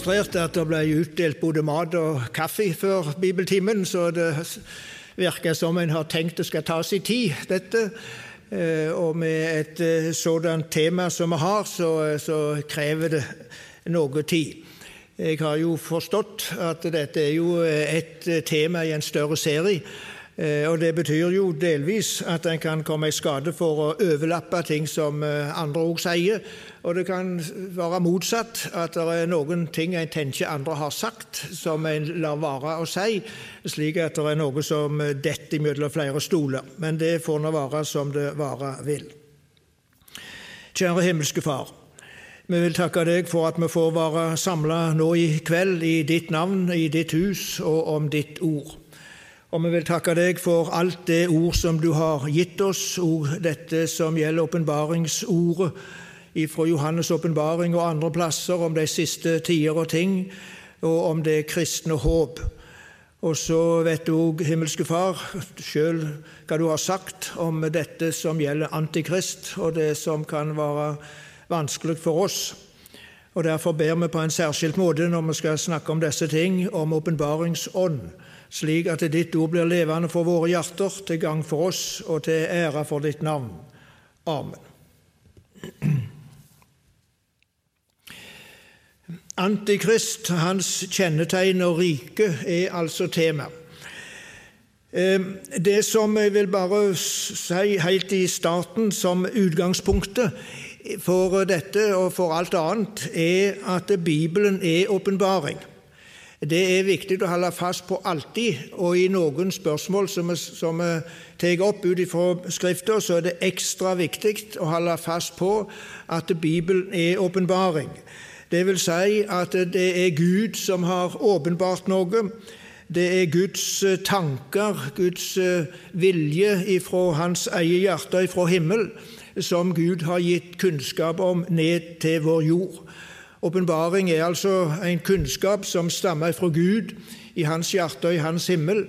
Jo registrert at det ble utdelt både mat og kaffe før bibeltimen, så det virker som en har tenkt det skal ta sin tid, dette. Eh, Og med et eh, sådant tema som vi har, så, så krever det noe tid. Jeg har jo forstått at dette er jo et tema i en større serie. Eh, Og Det betyr jo delvis at en kan komme i skade for å overlappe ting som eh, andre òg sier. Og det kan være motsatt, at det er noen ting en tenker andre har sagt, som en lar være å si, slik at det er noe som detter mellom flere stoler. Men det får nå være som det være vil. Kjære himmelske Far. Vi vil takke deg for at vi får være samla nå i kveld i ditt navn, i ditt hus og om ditt ord. Og vi vil takke deg for alt det ord som du har gitt oss, og dette som gjelder åpenbaringsordet fra Johannes' åpenbaring og andre plasser om de siste tider og ting, og om det kristne håp. Og så vet du òg, himmelske Far, sjøl hva du har sagt om dette som gjelder Antikrist, og det som kan være vanskelig for oss. Og Derfor ber vi på en særskilt måte når vi skal snakke om disse ting, om åpenbaringsånd slik at ditt ord blir levende for våre hjerter, til gang for oss og til ære for ditt navn. Amen. Antikrist, hans kjennetegn og rike, er altså tema. Det som jeg vil bare si helt i starten som utgangspunktet for dette og for alt annet, er at Bibelen er åpenbaring. Det er viktig å holde fast på alltid, og i noen spørsmål som vi, som tar opp ut fra Skriften, så er det ekstra viktig å holde fast på at Bibelen er åpenbaring. Det vil si at det er Gud som har åpenbart noe. Det er Guds tanker, Guds vilje ifra Hans eget hjerte, ifra himmel, som Gud har gitt kunnskap om ned til vår jord. Åpenbaring er altså en kunnskap som stammer fra Gud, i hans hjerte og i hans himmel,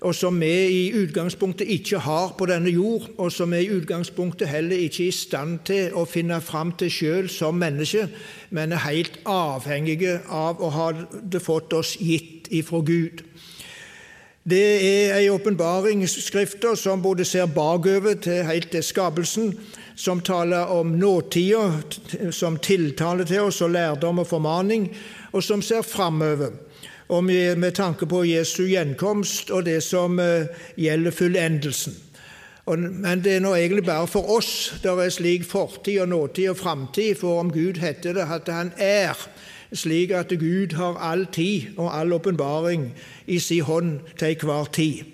og som vi i utgangspunktet ikke har på denne jord, og som vi i utgangspunktet heller ikke er i stand til å finne fram til sjøl som menneske, men er helt avhengige av å ha det fått oss gitt ifra Gud. Det er en åpenbaringsskrift som både ser bakover til helt til skapelsen, som taler om nåtida, som tiltaler til oss og lærdom og formaning, og som ser framover, med, tanke på Jesu gjenkomst og det som uh, gjelder fullendelsen. Men det er nå egentlig bare for oss det er slik fortid og nåtid og framtid, for om Gud heter det at Han er, slik at Gud har all tid og all åpenbaring i sin hånd til enhver tid.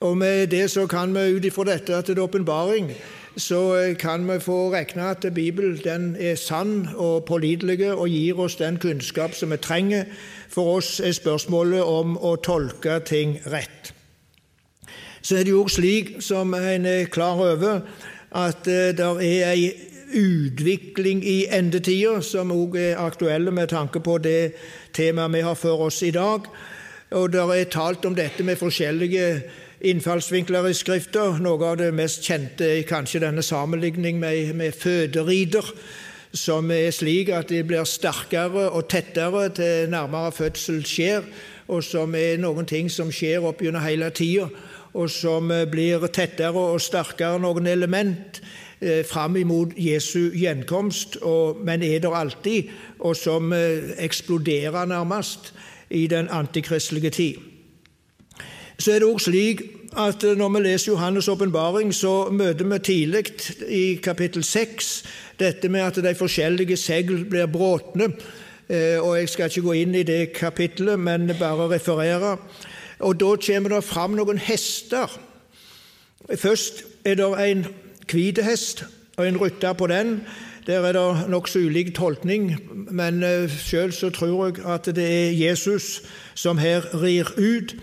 Og med det så kan vi ut ifra dette at det er åpenbaring, så kan vi få regne at Bibelen er sann og pålitelig og gir oss den kunnskap som vi trenger. For oss er spørsmålet om å tolke ting rett. Så er det jo slik, som en er klar over, at det er ei utvikling i endetida som òg er aktuelle med tanke på det temaet vi har for oss i dag. Og det er talt om dette med forskjellige innfallsvinkler i Skrifta. Noe av det mest kjente er kanskje denne sammenligning med, med føderider, som er slik at de blir sterkere og tettere til nærmere fødsel skjer, og som er noen ting som skjer opp hele tida, og som blir tettere og sterkere noen element eh, fram imot Jesu gjenkomst, og, men er der alltid, og som eh, eksploderer nærmest i den antikristelige tid. Så er det òg slik at når vi leser Johannes' åpenbaring, så møter vi tidlig i kapittel 6 dette med at de forskjellige segl blir bråtne. Og Jeg skal ikke gå inn i det kapittelet, men bare referere. Og Da kommer det fram noen hester. Først er det en hvit hest og en rytter på den. Der er det nokså ulik tolkning, men sjøl så tror jeg at det er Jesus som her rir ut.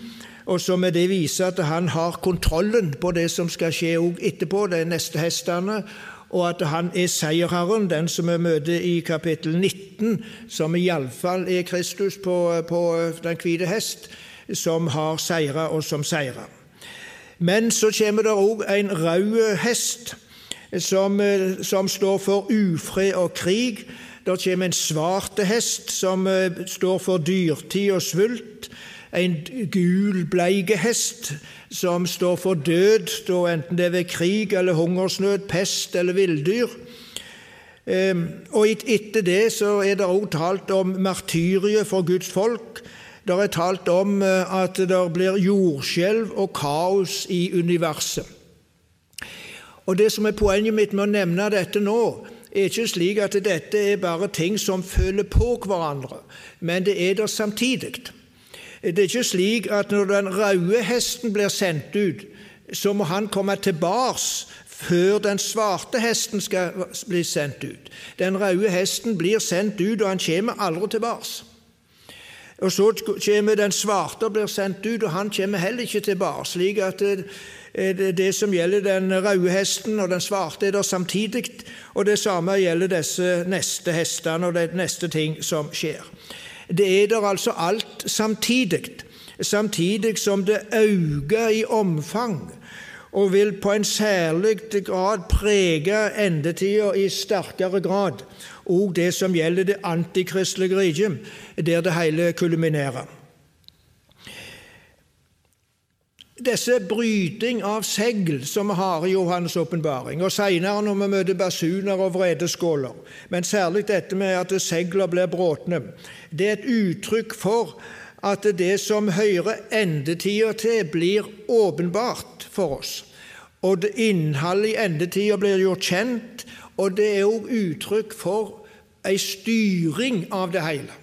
Og som med det viser at han har kontrollen på det som skal skje etterpå, de neste hestene, og at han er seierherren, den som vi møter i kapittel 19, som iallfall er Kristus på, på den hvite hest, som har seira og som seirer. Men så kommer det òg en rød hest, som, som, står for ufred og krig. Det kommer en svart hest, som står for dyrtid og svult en gul, bleik som står for død, enten det er ved krig eller hungersnød, pest eller villdyr. Ehm, og etter det så er det også talt om martyriet for Guds folk. Det er talt om eh, at det blir jordskjelv og kaos i universet. Og Det som er poenget mitt med å nevne dette nå, er ikke slik at dette er bare ting som føler på hverandre, men det er der samtidig. Det er ikke slik at når den røde hesten blir sendt ut, så må han komme tilbake før den svarte hesten skal bli sendt ut. Den røde hesten blir sendt ut, og han kommer aldri tilbake. Og Så kommer den svarte og blir sendt ut, og han kommer heller ikke tilbake. slik at det, det, det som gjelder den røde hesten og den svarte, er der samtidig. Og det samme gjelder disse neste hestene og de neste ting som skjer. Det er der altså alt samtidig, samtidig som det øker i omfang og vil på en særlig grad prege endetida i sterkere grad, og det som gjelder det antikristelige riket, der det hele kulminerer. Disse bryting av segl som vi har i Johannes' åpenbaring, og senere når vi møter basuner og vredeskåler, men særlig dette med at seglene blir bråtne, det er et uttrykk for at det som hører endetida til, blir åpenbart for oss. Og det innholdet i endetida blir gjort kjent, og det er òg uttrykk for ei styring av det hele.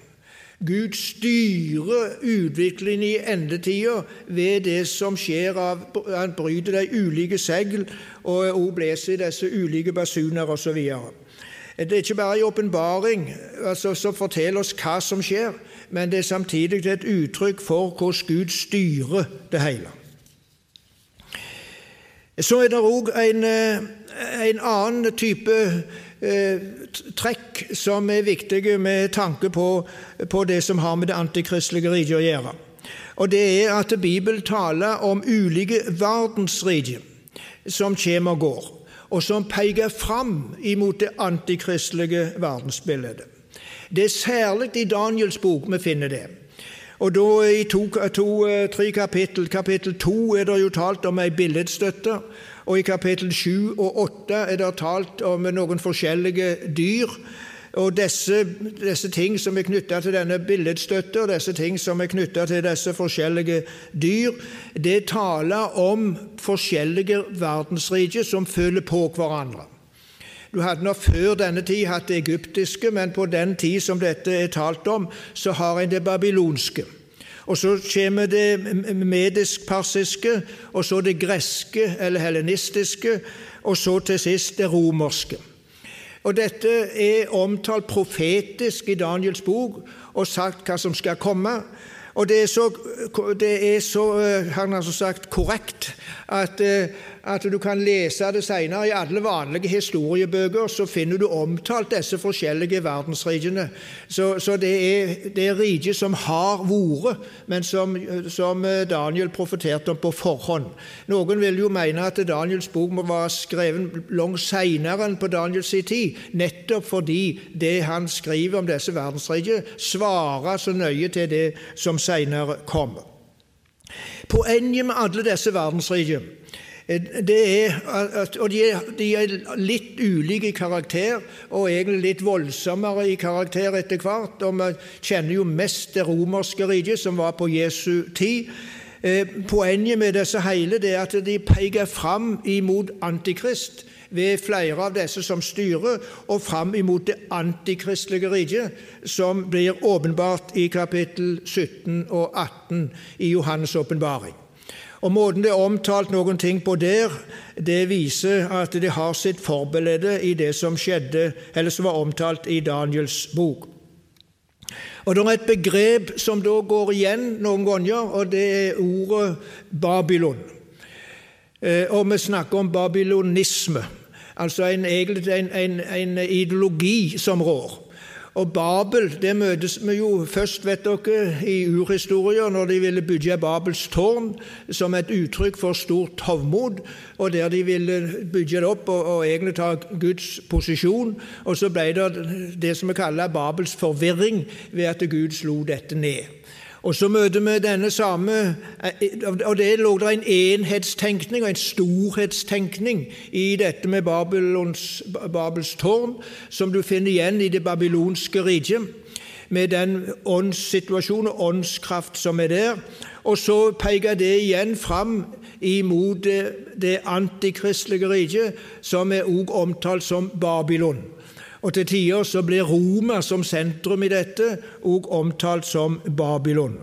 Gud styrer utviklingen i endetida ved det som skjer av Han bryter de ulike segl og også blåser i disse ulike basuner osv. Det er ikke bare en åpenbaring altså, som forteller oss hva som skjer, men det er samtidig et uttrykk for hvordan Gud styrer det hele. Så er det òg en, en annen type Eh, trekk som er viktige med tanke på, på det som har med det antikristelige riket å gjøre. Og Det er at Bibelen taler om ulike verdensriker som kommer og går, og som peker fram imot det antikristelige verdensbildet. Det er særlig i Daniels bok vi finner det. Og da I to-tre to, tre kapittel, kapittel to er det jo talt om ei billedstøtte og i kapittel 7 og 8 er det talt om noen forskjellige dyr. Og disse, disse ting som er knytta til denne billedstøtte, og disse ting som er knytta til disse forskjellige dyr, det taler om forskjellige verdensriker som følger på hverandre. Du hadde nå før denne tid hatt det egyptiske, men på den tid som dette er talt om, så har en det babylonske. Og så kommer det medisk-persiske, og så det greske eller helenistiske, og så til sist det romerske. Og Dette er omtalt profetisk i Daniels bok og sagt hva som skal komme. Og det er så, det er så han har sagt, korrekt at eh, at du kan lese det senere. I alle vanlige historiebøker så finner du omtalt disse forskjellige verdensrikene. Så, så, det er, det er riket som har vært, men som, som, Daniel profeterte om på forhånd. Noen vil jo mene at Daniels bok må være skrevet langt senere enn på Daniels tid, nettopp fordi det han skriver om disse verdensrikene, svarer så nøye til det som senere kommer. Poenget med alle disse verdensrikene Eh, er at, og de er, de er, litt ulike i karakter, og egentlig litt voldsommere i karakter etter hvert. og Vi kjenner jo mest det romerske riket, som var på Jesu tid. Eh, poenget med disse hele det er at de peker fram imot Antikrist ved flere av disse som styrer, og fram imot det antikristelige riket, som blir åpenbart i kapittel 17 og 18 i Johannes' åpenbaring. Og Måten det er omtalt noen ting på der, det viser at det har sitt forbilde i det som skjedde, eller som var omtalt i Daniels bok. Og Det er et begrep som da går igjen noen ganger, og det er ordet Babylon. Eh, og vi snakker om babylonisme, altså en, en, en, en ideologi som rår. Og Babel det møtes vi jo først vet dere, i urhistorier, når de ville bygge Babels tårn som et uttrykk for stort hovmod, og der de ville bygge det opp og, og egentlig ta Guds posisjon. Og så ble det det som vi kaller Babels forvirring, ved at Gud slo dette ned. Og så møter vi denne samme Og det lå der en enhetstenkning og en storhetstenkning i dette med Babylons, Babels tårn, som du finner igjen i det babylonske riket, med den åndssituasjonen og åndskraft som er der. Og så peker det igjen fram imot det, det antikristelige riket, som er også omtalt som Babylon. Og til tider så blir Roma som sentrum i dette òg omtalt som Babylon.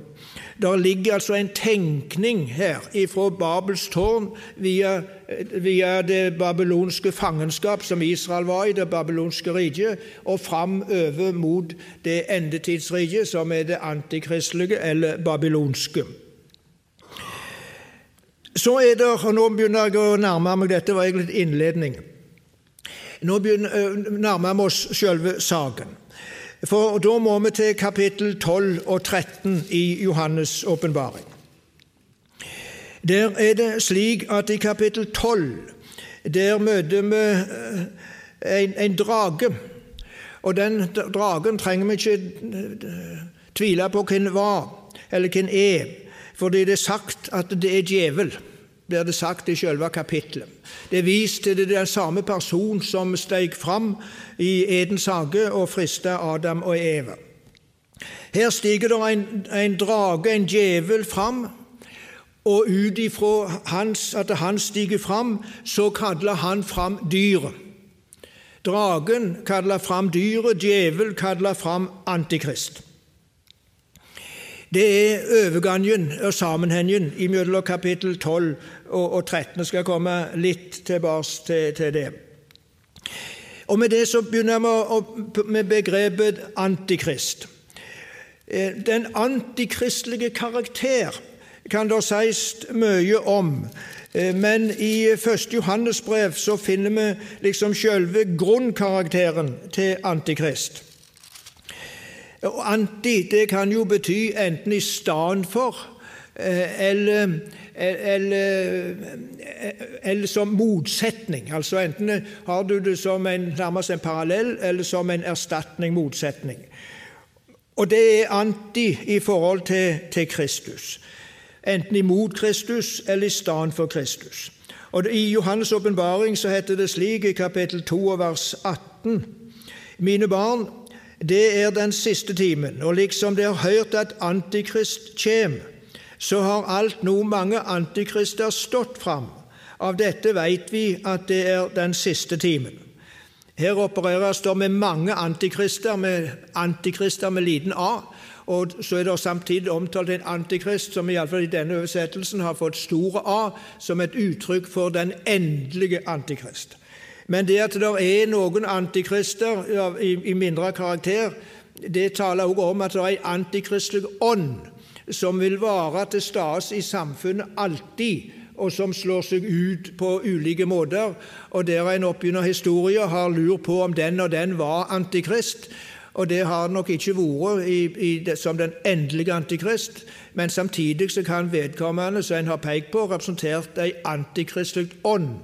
Der ligger altså en tenkning her ifra Babels tårn via, via, det babylonske fangenskap som Israel var i, det babylonske riket, og fram over mot det endetidsriket som er det antikristelige eller babylonske. Så er det, og Nå begynner jeg å nærme meg dette, var egentlig innledning. Nå nærmer vi oss selve saken. For da må vi til kapittel 12 og 13 i Johannes' åpenbaring. Der er det slik at i kapittel 12 der møter vi en, en drage. Og den dragen trenger vi ikke tvile på hvem var, eller hvem er, fordi det er sagt at det er djevel blir det sagt i selve kapittelet. Det er vist til den samme person som steg fram i Edens hage og frista Adam og Eva. Her stiger det en, en drage, en djevel, fram, og ut ifra at han stiger fram, så kaller han fram dyret. Dragen kaller fram dyret, djevel kaller fram Antikrist. Det er overgangen og sammenhengen mellom kapittel 12 og 13. Jeg skal komme litt tilbake til, det. Og Med det så begynner vi med begrepet antikrist. Eh, den antikristelige karakter kan det sies mye om. Eh, men i 1. Johannes brev så finner vi liksom selve grunnkarakteren til Antikrist. Og Anti det kan jo bety enten i stedet for eh, eller, eller, eller, som motsetning. Altså Enten har du det som en, nærmest en parallell eller som en erstatning, motsetning. Og det er anti i forhold til, til Kristus. Enten imot Kristus eller i stedet for Kristus. Og I Johannes' åpenbaring heter det slik i kapittel 2 vers 18.: Mine barn, det er den siste timen, og liksom det har hørt at Antikrist kjem, så har alt nå mange antikrister stått fram. Av dette vet vi at det er den siste timen. Her opereres det med mange antikrister, med antikrister med liten a. Og så er det samtidig omtalt en antikrist som iallfall i denne oversettelsen har fått store A, som et uttrykk for den endelige antikrist. Men det at det er noen antikrister i, mindre karakter, det taler også om at det er en antikristelig ånd som vil være til stede i samfunnet alltid, og som slår seg ut på ulike måter. Og der en opp historie har lurt på om den og den var antikrist. Og det har nok ikke vært i, i som den endelige antikrist, men samtidig så kan vedkommende som en har pekt på, representert ei antikristelig ånd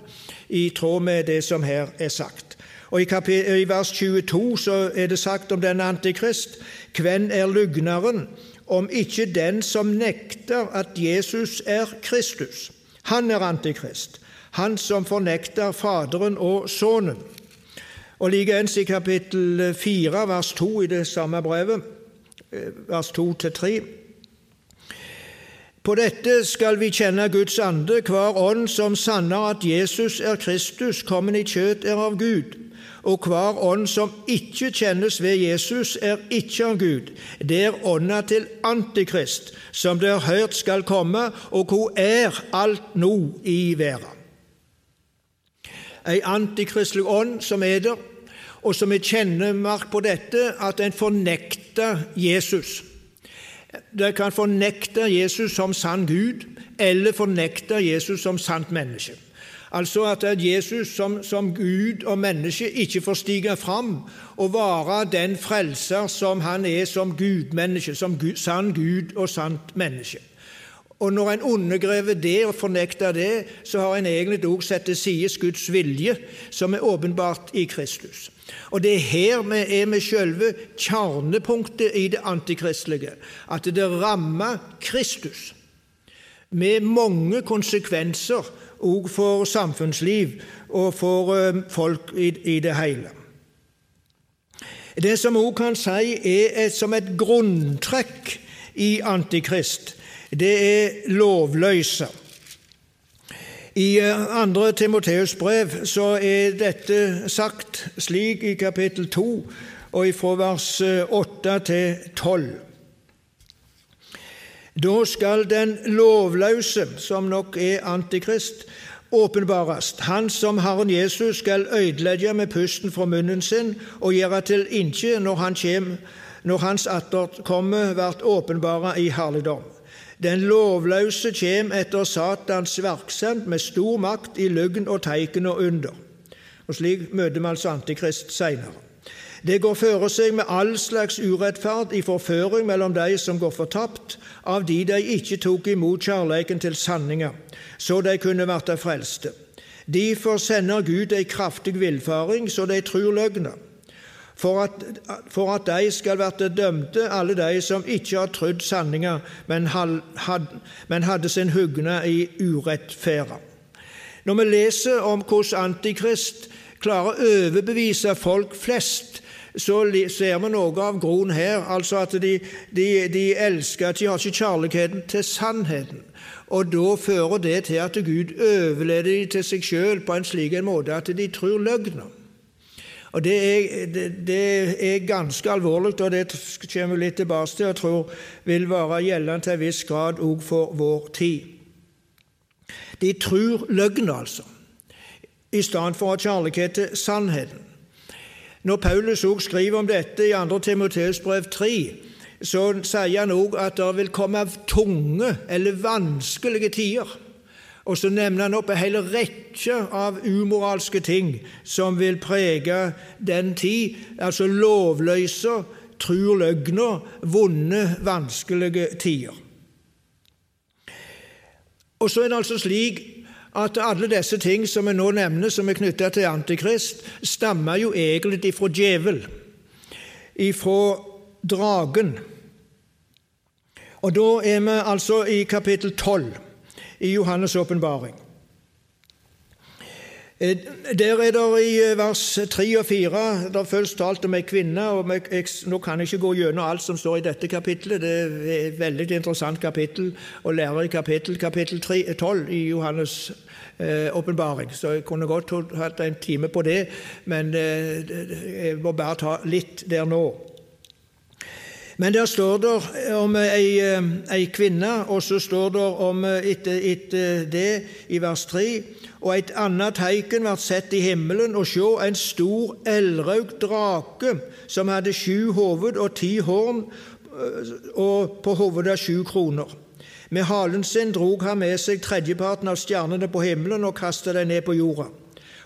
i tråd med det som her er sagt. Og I, vers 22 så er det sagt om denne antikrist Hvem er lugneren, om ikke den som nekter at Jesus er Kristus? Han er antikrist, han som fornekter Faderen og Sønnen. Og Likeens i kapittel 4, vers 2 i det samme brevet, eh, vers 2-3. På dette skal vi kjenne Guds ande, hver ånd som sanner at Jesus er Kristus, kommet i kjøt er av Gud. Og hver ånd som ikke kjennes ved Jesus, er ikke av Gud. Det er ånda til Antikrist, som det er hørt skal komme, og hvor er alt nå i verden. Ei antikristelig ånd som er der, og som er kjennemark på dette, at en fornekter Jesus. De kan fornekte Jesus som sann Gud, eller fornekte Jesus som sant menneske. Altså at Jesus som, som, Gud og menneske ikke får stige fram og være den frelser som han er som gudmenneske, som Gud, sann Gud og sant menneske. Og når en undergrever det og fornekter det, så har en egentlig også satt til side Guds vilje, som er åpenbart i Kristus. Og det er her vi er med selve kjernepunktet i det antikristelige, at det rammer Kristus med mange konsekvenser òg for samfunnsliv og for eh, folk i, det hele. Det som òg kan si er et, som et grunntrekk i Antikrist, det er lovløse. I eh, andre Timoteus brev så er dette sagt slik i kapittel 2 og fra vers 8 eh, til 12. Da skal den lovløse, som nok er Antikrist, åpenbares. Han som Herren Jesus skal ødelegge med pusten fra munnen sin og gjøre til inkje når, han når hans atterkomme blir åpenbara i herligdom. Den lovløse kjem etter Satans verksemd med stor makt i løgn og teiken og under. Og Slik møter vi altså Antikrist seinere. Det går føre seg med all slags urettferd i forføring mellom de som går fortapt, av de de ikke tok imot kjærleiken til sanninga, så de kunne verta frelste. Derfor sender Gud ei kraftig villfaring, så de trur løgna, for at, for at de skal verta dømte, alle de som ikke har trudd sanninga, men, had, men hadde sin hugne i urettferda. Når vi leser om hvordan Antikrist klarer å overbevise folk flest så ser vi noe av groen her. Altså at de, de, de elsker De har ikke kjærligheten til sannheten. Og da fører det til at Gud overleder dem til seg sjøl på en slik måte at de tror løgna. Og det er, det, det er, ganske alvorlig, og det kommer vi litt tilbake til og tror vil være gjeldende til en viss grad òg for vår tid. De tror løgna, altså, i stedet for å ha kjærlighet til sannheten. Når Paulus også skriver om dette i 2. Timoteus brev 3, så sier han òg at det vil komme tunge eller vanskelige tider. Og så nevner han opp en hel rekke av umoralske ting som vil prege den tid, altså lovløser, trur løgna, vonde, vanskelige tider. Og så er det altså slik at alle disse ting som vi nå nevner, som er knytta til Antikrist, stammer jo egentlig ifra djevel, ifra dragen. Og da er vi altså i kapittel 12 i Johannes' åpenbaring. Eh, der er det i eh, vers 3 og 4 det er først talt om ei kvinne. og jeg, Nå kan jeg ikke gå gjennom alt som står i dette kapittelet. Det er et veldig interessant kapittel å lære i kapittel, kapittel 3, 12 i Johannes' eh. Så jeg kunne godt hatt en time på det, men eh, jeg må bare ta litt der nå. Men der står det om ei, ei kvinne, og så står det om etter, et, det i vers 3 og et annet teiken vart sett i himmelen, og sjå, en stor eldrøyd drake, som hadde sju hoved og ti horn, og på hovedet sju kroner. Med halen sin drog han med seg tredjeparten av stjernene på himmelen og kastet dem ned på jorda.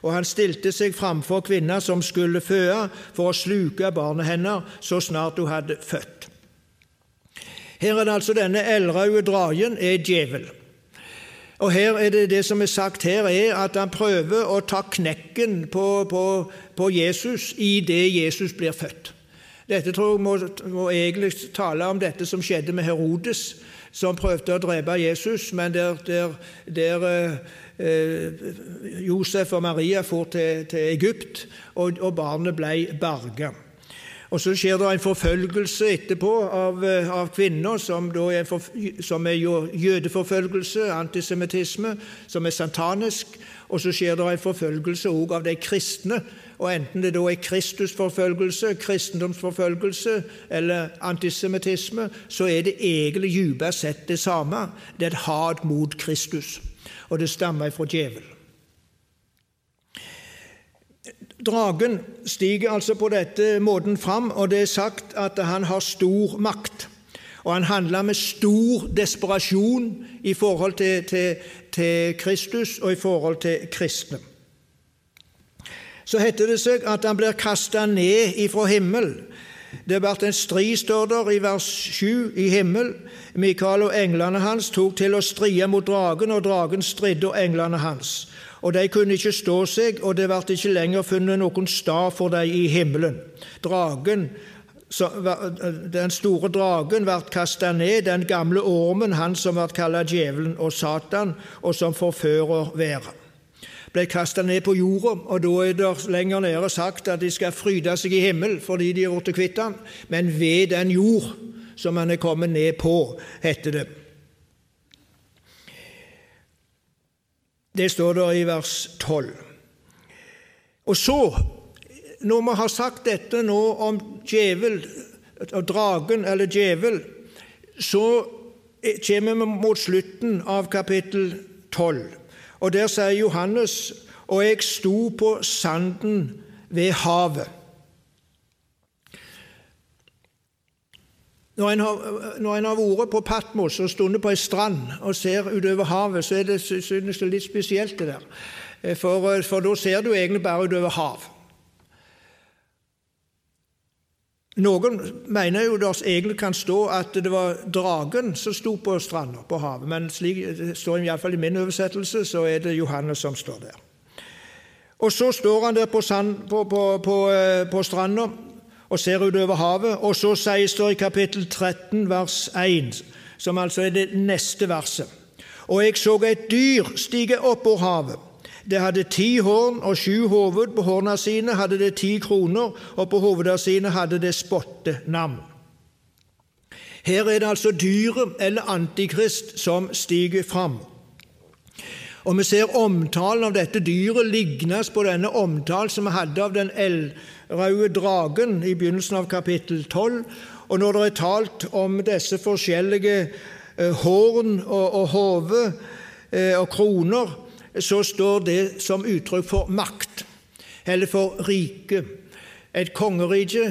Og han stilte seg framfor kvinna som skulle føde, for å sluke barnet hennes så snart hun hadde født. Her er det altså denne eldraude dragen er djevel. Og her er det, det som er sagt her, er at han prøver å ta knekken på, på, på Jesus i det Jesus blir født. Dette tror jeg må, må, egentlig tale om dette som skjedde med Herodes, som prøvde å drepe Jesus, men der, der, der eh, Josef og Maria for til, til Egypt, og, og barnet ble berga. Og Så skjer det en forfølgelse etterpå av, eh, av kvinner, som, er, for, som er jødeforfølgelse, antisemittisme, som er satanisk. Og så skjer det en forfølgelse òg av de kristne. Og Enten det da er Kristusforfølgelse, kristendomsforfølgelse eller antisemittisme, så er det egentlig dypest sett det samme. Det er et hat mot Kristus, og det stammer fra djevelen. Dragen stiger altså på dette måten fram, og det er sagt at han har stor makt. Og han handler med stor desperasjon i forhold til, til, til Kristus og i forhold til kristne. Så heter det seg at han blir kasta ned ifra himmel. Det ble en strid, står der i vers 7, i himmel. Mikael og englene hans tok til å strie mot dragen, og dragen stridde og englene hans. Og de kunne ikke stå seg, og det ble ikke lenger funnet noen stad for dem i himmelen. Dragen den store dragen ble kasta ned, den gamle ormen, han som ble kalt djevelen og Satan, og som forfører verden. Ble kasta ned på jorda, og da er det lenger nede sagt at de skal fryde seg i himmel fordi de er blitt kvitt han, men ved den jord som han er kommet ned på, heter det. Det står der i vers 12. Og så når vi har sagt dette nå om djevel, dragen eller djevel, så kommer vi mot slutten av kapittel 12. Og Der sier Johannes og jeg sto på sanden ved havet. Når en, har, når en har vært på Patmos og stundet på ei strand og ser utover havet, så er det, synes det litt spesielt, det der. For, for da ser du egentlig bare utover hav. Noen mener jo det egentlig kan stå at det var dragen som sto på stranda, på havet, men slik det står iallfall i min oversettelse, så er det Johannes som står der. Og så står han der på, sand, på, på, på, eh, stranda og ser utover havet, og så sies det i kapittel 13, vers 1, som altså er det neste verset. Og jeg så et dyr stige opp over havet det hadde ti horn og sju hoved. På horna sine hadde det ti kroner, og på hovedene sine hadde det spottenavn. Her er det altså dyret, eller Antikrist, som stiger fram. Og Vi ser omtalen av dette dyret lignes på denne omtalen som vi hadde av den eldraude dragen i begynnelsen av kapittel 12. Og når det er talt om disse forskjellige eh, horn og, og hode eh, og kroner, så står det som uttrykk for makt, eller for rike. Et kongerike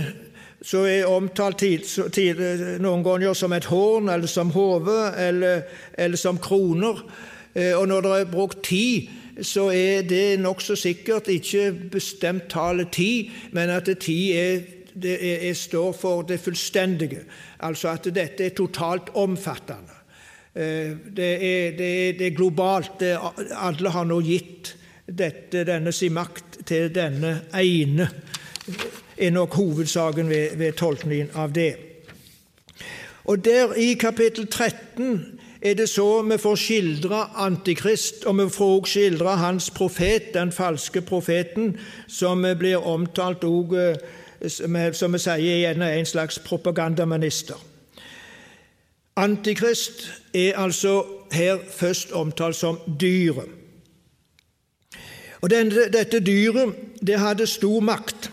som er omtalt tid, tid, noen ganger som et horn, eller som hode, eller, eller, som kroner. Eh, og når det er brukt ti, så er det nokså sikkert ikke bestemt tallet ti, men at ti er, er, står for det fullstendige. Altså at dette er totalt omfattende. Eh, det er, det er, det er globalt. Alle har nå gitt dette, denne sin makt til denne ene, er nok hovedsaken ved, ved tolkningen av det. Og der i kapittel 13 er det så vi får skildre Antikrist, og vi får også skildre hans profet, den falske profeten, som blir omtalt også, eh, som vi sier, igjen en slags propagandaminister. Antikrist er altså her først omtalt som dyret. Og denne, Dette dyret det hadde stor makt.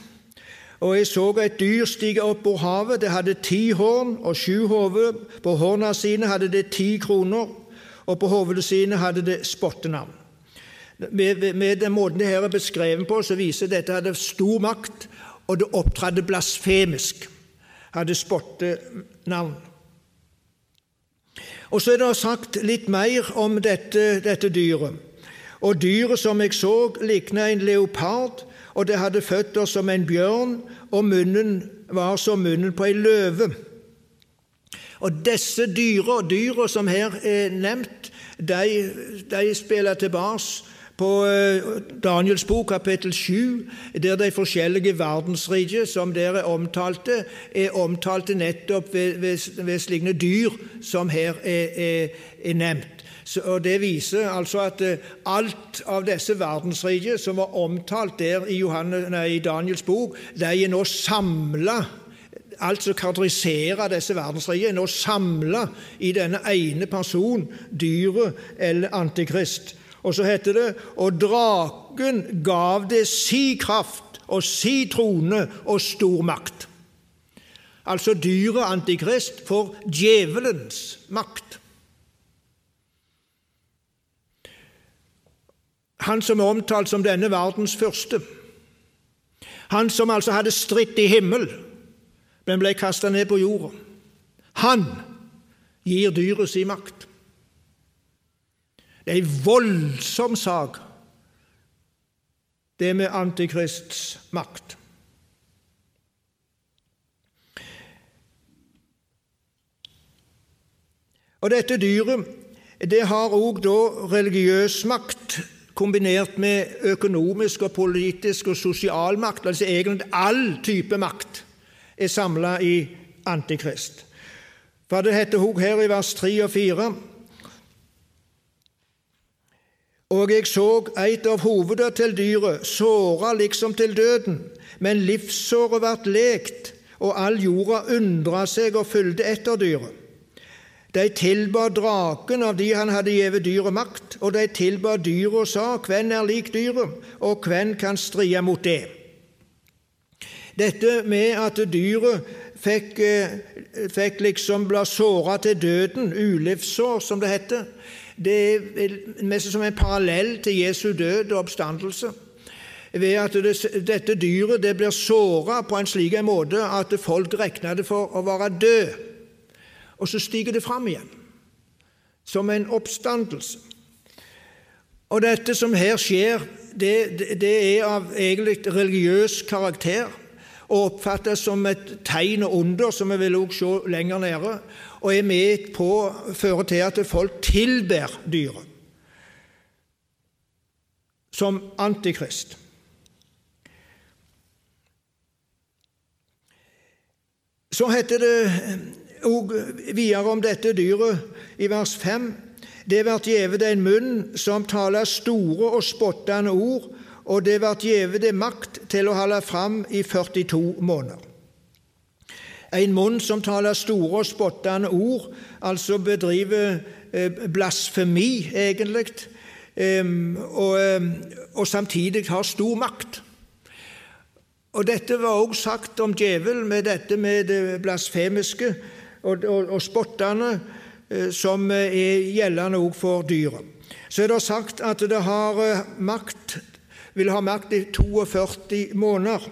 Og jeg så et dyr stige opp på havet. Det hadde ti horn og sju hoder. På horna sine hadde det ti kroner, og på hodene sine hadde det spottenavn. Med, med, den måten det her er beskrevet på, så viser dette hadde stor makt, og det opptrådte blasfemisk. Hadde spottenavn. Og så er det sagt litt mer om dette, dette dyret. Og dyret som jeg så, likna en leopard, og det hadde føtter som en bjørn, og munnen var som munnen på ei løve. Og disse dyra, dyra som her er nevnt, de, de spiller tilbake på eh, Daniels bok, kapittel 7, der de forskjellige verdensriker som dere omtalte, er omtalte nettopp ved, ved, ved slike dyr som her er, er, er nevnt. Så, og Det viser altså at eh, alt av disse verdensriker som var omtalt der i, Johannes, nei, i Daniels bok, de er nå samla alt som karakteriserer disse verdensrikene, er nå samla i denne ene person, dyret eller Antikrist. Og så heter det Og draken gav det si kraft og si trone og stor makt. Altså dyret Antikrist får djevelens makt. Han som er omtalt som denne verdens første. Han som altså hadde stritt i himmel, men ble kasta ned på jorda. Han gir dyret sin makt. Det er en voldsom sak, det med Antikrists makt. Og dette dyret det har òg religiøs makt kombinert med økonomisk og politisk og sosial makt. Altså egentlig all type makt er samla i Antikrist. For det heter òg her i vers 3 og 4 Og jeg så eit av hovedet til dyret, såra liksom til døden, men livssåret vart lekt, og all jorda undra seg og fulgte etter dyret. De tilba draken av de han hadde gjeve dyret makt, og de tilba dyret og sa, Hvem er lik dyret, og hvem kan strie mot det? Dette med at dyret fikk, eh, fikk liksom bli såra til døden, ulivssår som det heter, det er nesten som en parallell til Jesu død og oppstandelse. Ved at det, dette dyret det blir såra på en slik måte at folk regner det for å være død og så stiger det fram igjen som en oppstandelse. Og dette som her skjer, det, det er av egentlig religiøs karakter og oppfattes som et tegn og under, som vi vil også se lenger nede, og er med på å føre til at folk tilber dyret som antikrist. Så heter det og videre om dette dyret i vers 5. Det vert gjeve det en munn som taler store og spottende ord, og det vert gjeve det makt til å holde fram i 42 måneder. En munn som taler store og spottende ord, altså bedriver eh, blasfemi, egentlig, og, og samtidig har stor makt. Og Dette var også sagt om djevelen med dette med det blasfemiske og, og, og spottende eh, som eh, er gjeldende også for dyret. Så er det sagt at det har makt, vil ha makt i 42 måneder.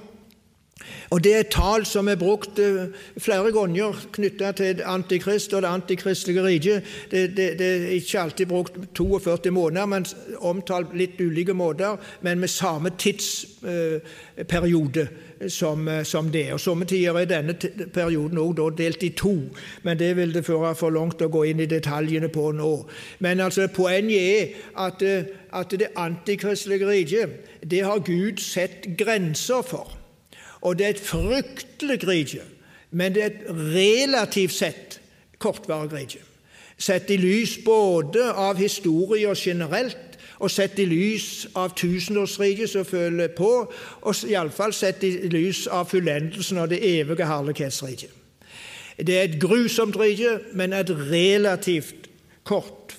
Og Det er et tall som er brukt flere ganger knytta til Antikrist og det antikristelige riket. Det, det, det, er ikke alltid brukt 42 måneder, men omtalt litt ulike måter, men med samme tidsperiode som, eh, som det. Og Somme tider er denne perioden også delt i to, men det vil det føre for langt å gå inn i detaljene på nå. Men altså, poenget er at, eh, at det antikristelige riket har Gud sett grenser for. Og det er et fryktelig rike, men det er et relativt sett kortvarig rike. Sett i lys både av historier generelt og sett i lys av tusenårsriket som følger på, og iallfall sett i lys av fullendelsen av det evige herlighetsriket. Det er et grusomt rike, men et relativt kort,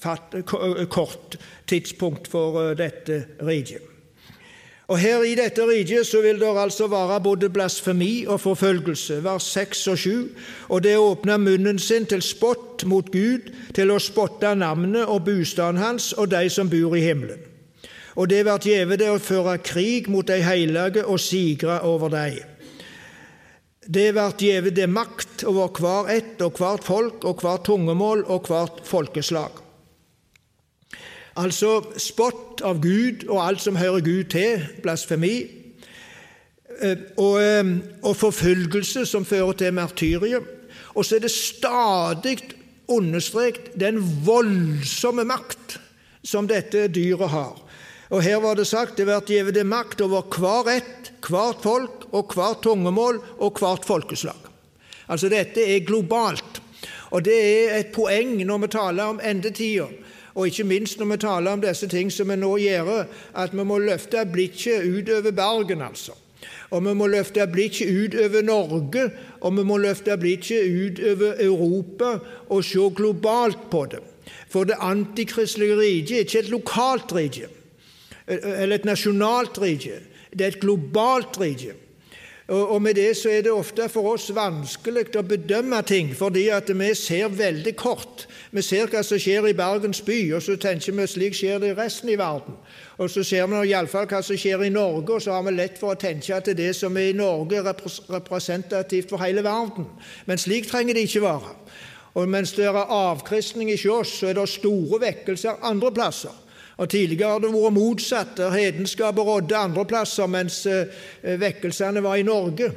kort tidspunkt for dette riket. Og Her i dette riket så vil det altså være både blasfemi og forfølgelse, vers 6 og 7. Og det åpner munnen sin til spott mot Gud, til å spotte navnet og bostaden hans og de som bor i himmelen. Og det blir gjeve det å føre krig mot de hellige og sigre over dem. Det blir gjeve det makt over hver ett og hvert folk og hvert tungemål og hvert folkeslag. Altså spott av Gud og alt som hører Gud til, blasfemi, eh, og, eh, og forfølgelse som fører til martyrium. Og så er det stadig understreket den voldsomme makt som dette dyret har. Og Her var det sagt det blir gitt makt over hver ett, hvert folk og hvert tungemål og hvert folkeslag. Altså Dette er globalt. Og det er et poeng når vi taler om endetida og ikke minst når vi taler om disse ting som vi nå gjør, at vi må løfte blikket utover Bergen, altså. Og vi må løfte blikket utover Norge, og vi må løfte blikket utover Europa og se globalt på det. For det antikristelige riket er ikke et lokalt rike eller et nasjonalt rike. Det er et globalt rike Og med det så er det ofte for oss vanskelig å bedømme ting, fordi at vi ser veldig kort. Vi ser hva som skjer i Bergens by, og så tenker vi slik skjer det i resten i verden. Og så ser vi iallfall hva som skjer i Norge, og så har vi lett for å tenke at det som er i Norge, er representativt for hele verden. Men slik trenger det ikke være. Og mens det er avkristning i oss, så er det store vekkelser andre plasser. Og Tidligere har det vært motsatt, der hedenskapet rådde andre plasser, mens eh, vekkelsene var i Norge.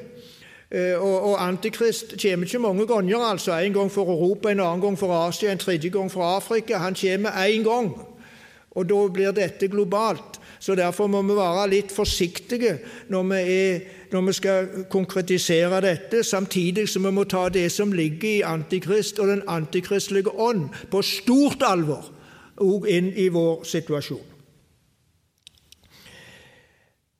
Eh, og, og, Antikrist kommer ikke mange ganger, altså. En gang for Europa, en annen gang for Asia, en tredje gang for Afrika. Han kommer én gang, og da blir dette globalt. Så Derfor må vi være litt forsiktige når vi, er, når vi skal konkretisere dette, samtidig som vi må ta det som ligger i Antikrist og den antikristelige ånd, på stort alvor òg inn i vår situasjon.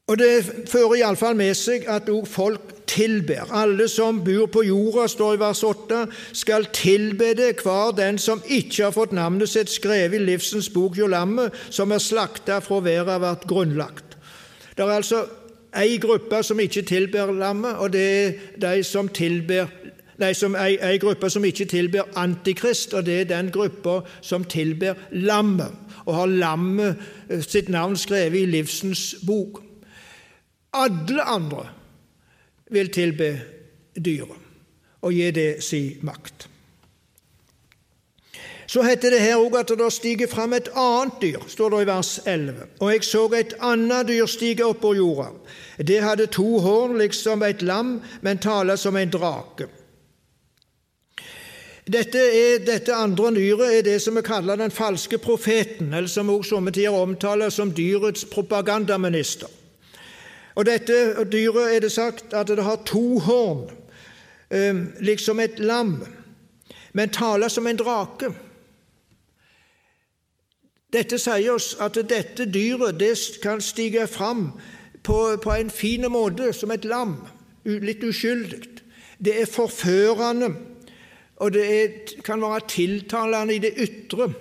Og Det fører iallfall med seg at òg folk tilber. Alle som bor på jorda, står i vers 8, skal tilbe det hver den som ikke har fått navnet sitt skrevet i livsens bok hjå lammet, som er slakta fra verda vært grunnlagt. Det er altså ei gruppe som ikke tilber lammet, og det er de som tilber nei, som ei, ei gruppe som ikke tilber Antikrist, og det er den gruppa som tilber lammet, og har lammet eh, sitt navn skrevet i livsens bok. Alle andre vil tilbe dyret og gi det sin makt. Så heter det her òg at det stiger fram et annet dyr, står det i vers 11. Og jeg så et annet dyr stige opp på jorda. Det hadde to horn, liksom et lam, men taler som en drake. Dette, er, dette andre nyret er det som vi kaller den falske profeten, eller som også somme tider omtales som dyrets propagandaminister. Og Dette dyret er det sagt at det har to horn, eh, liksom et lam, men taler som en drake. Dette sier oss at dette dyret det kan stige fram på, på en fin måte, som et lam, litt uskyldig. Det er forførende og det er, kan være tiltalende i det ytre.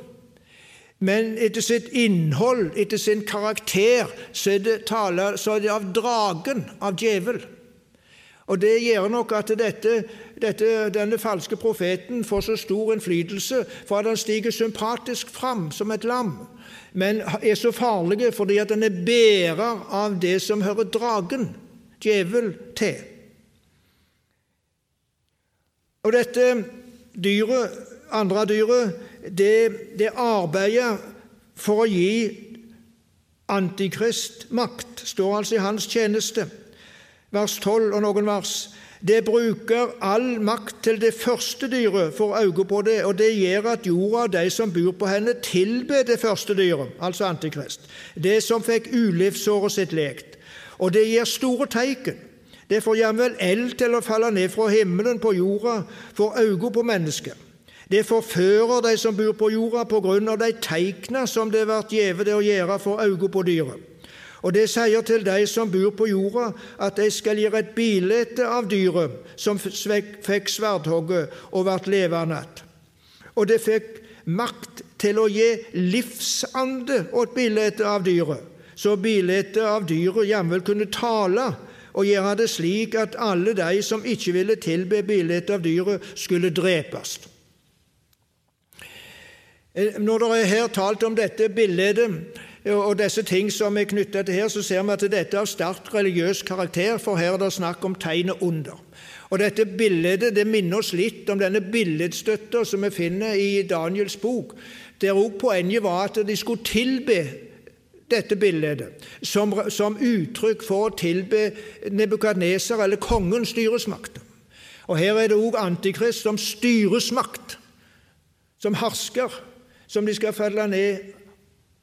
Men etter sitt innhold, etter sin karakter, så er det, tale, så er det av dragen, av djevel. Og Det gjør nok at dette, dette, denne falske profeten får så stor innflytelse for at han stiger sympatisk fram som et lam, men er så farlig fordi at han er bærer av det som hører dragen, djevel, til. Og dette dyret, andre dyret, det, det arbeider for å gi Antikrist makt, står altså i hans tjeneste. Vers 12 og noen vers. Det bruker all makt til det første dyret, får øye på det, og det gjør at jorda og de som bor på henne, tilber det første dyret, altså Antikrist, det som fikk ulivsåret sitt lekt. Og det gir store teiken. Det får jamvel eld til å falle ned fra himmelen på jorda for øynene på mennesket. Det forfører de som bor på jorda, på grunn av de teikna som det blir gjeve det å gjøre for øynene på dyret. Og det sier til de som bor på jorda, at de skal gjøre et bilde av dyret som fikk sverdhogget og ble levende att. Og det fikk makt til å gi livsande åt bildet av dyret, så bildet av dyret jamvel kunne tale og gjøre det slik at alle de som ikke ville tilbe bildet av dyret, skulle drepes. Eh, når det er her talt om dette bildet og disse ting som er knyttet til her, så ser vi at dette av sterkt religiøs karakter, for her er det snakk om tegnet under. Og Dette bildet det minner oss litt om denne billedstøtta som vi finner i Daniels bok, der også poenget var at de skulle tilbe dette bildet som, som uttrykk for å tilbe Nebukadneser, eller kongens styresmakt. Og Her er det òg Antikrist som styresmakt, som hersker, som de skal falle ned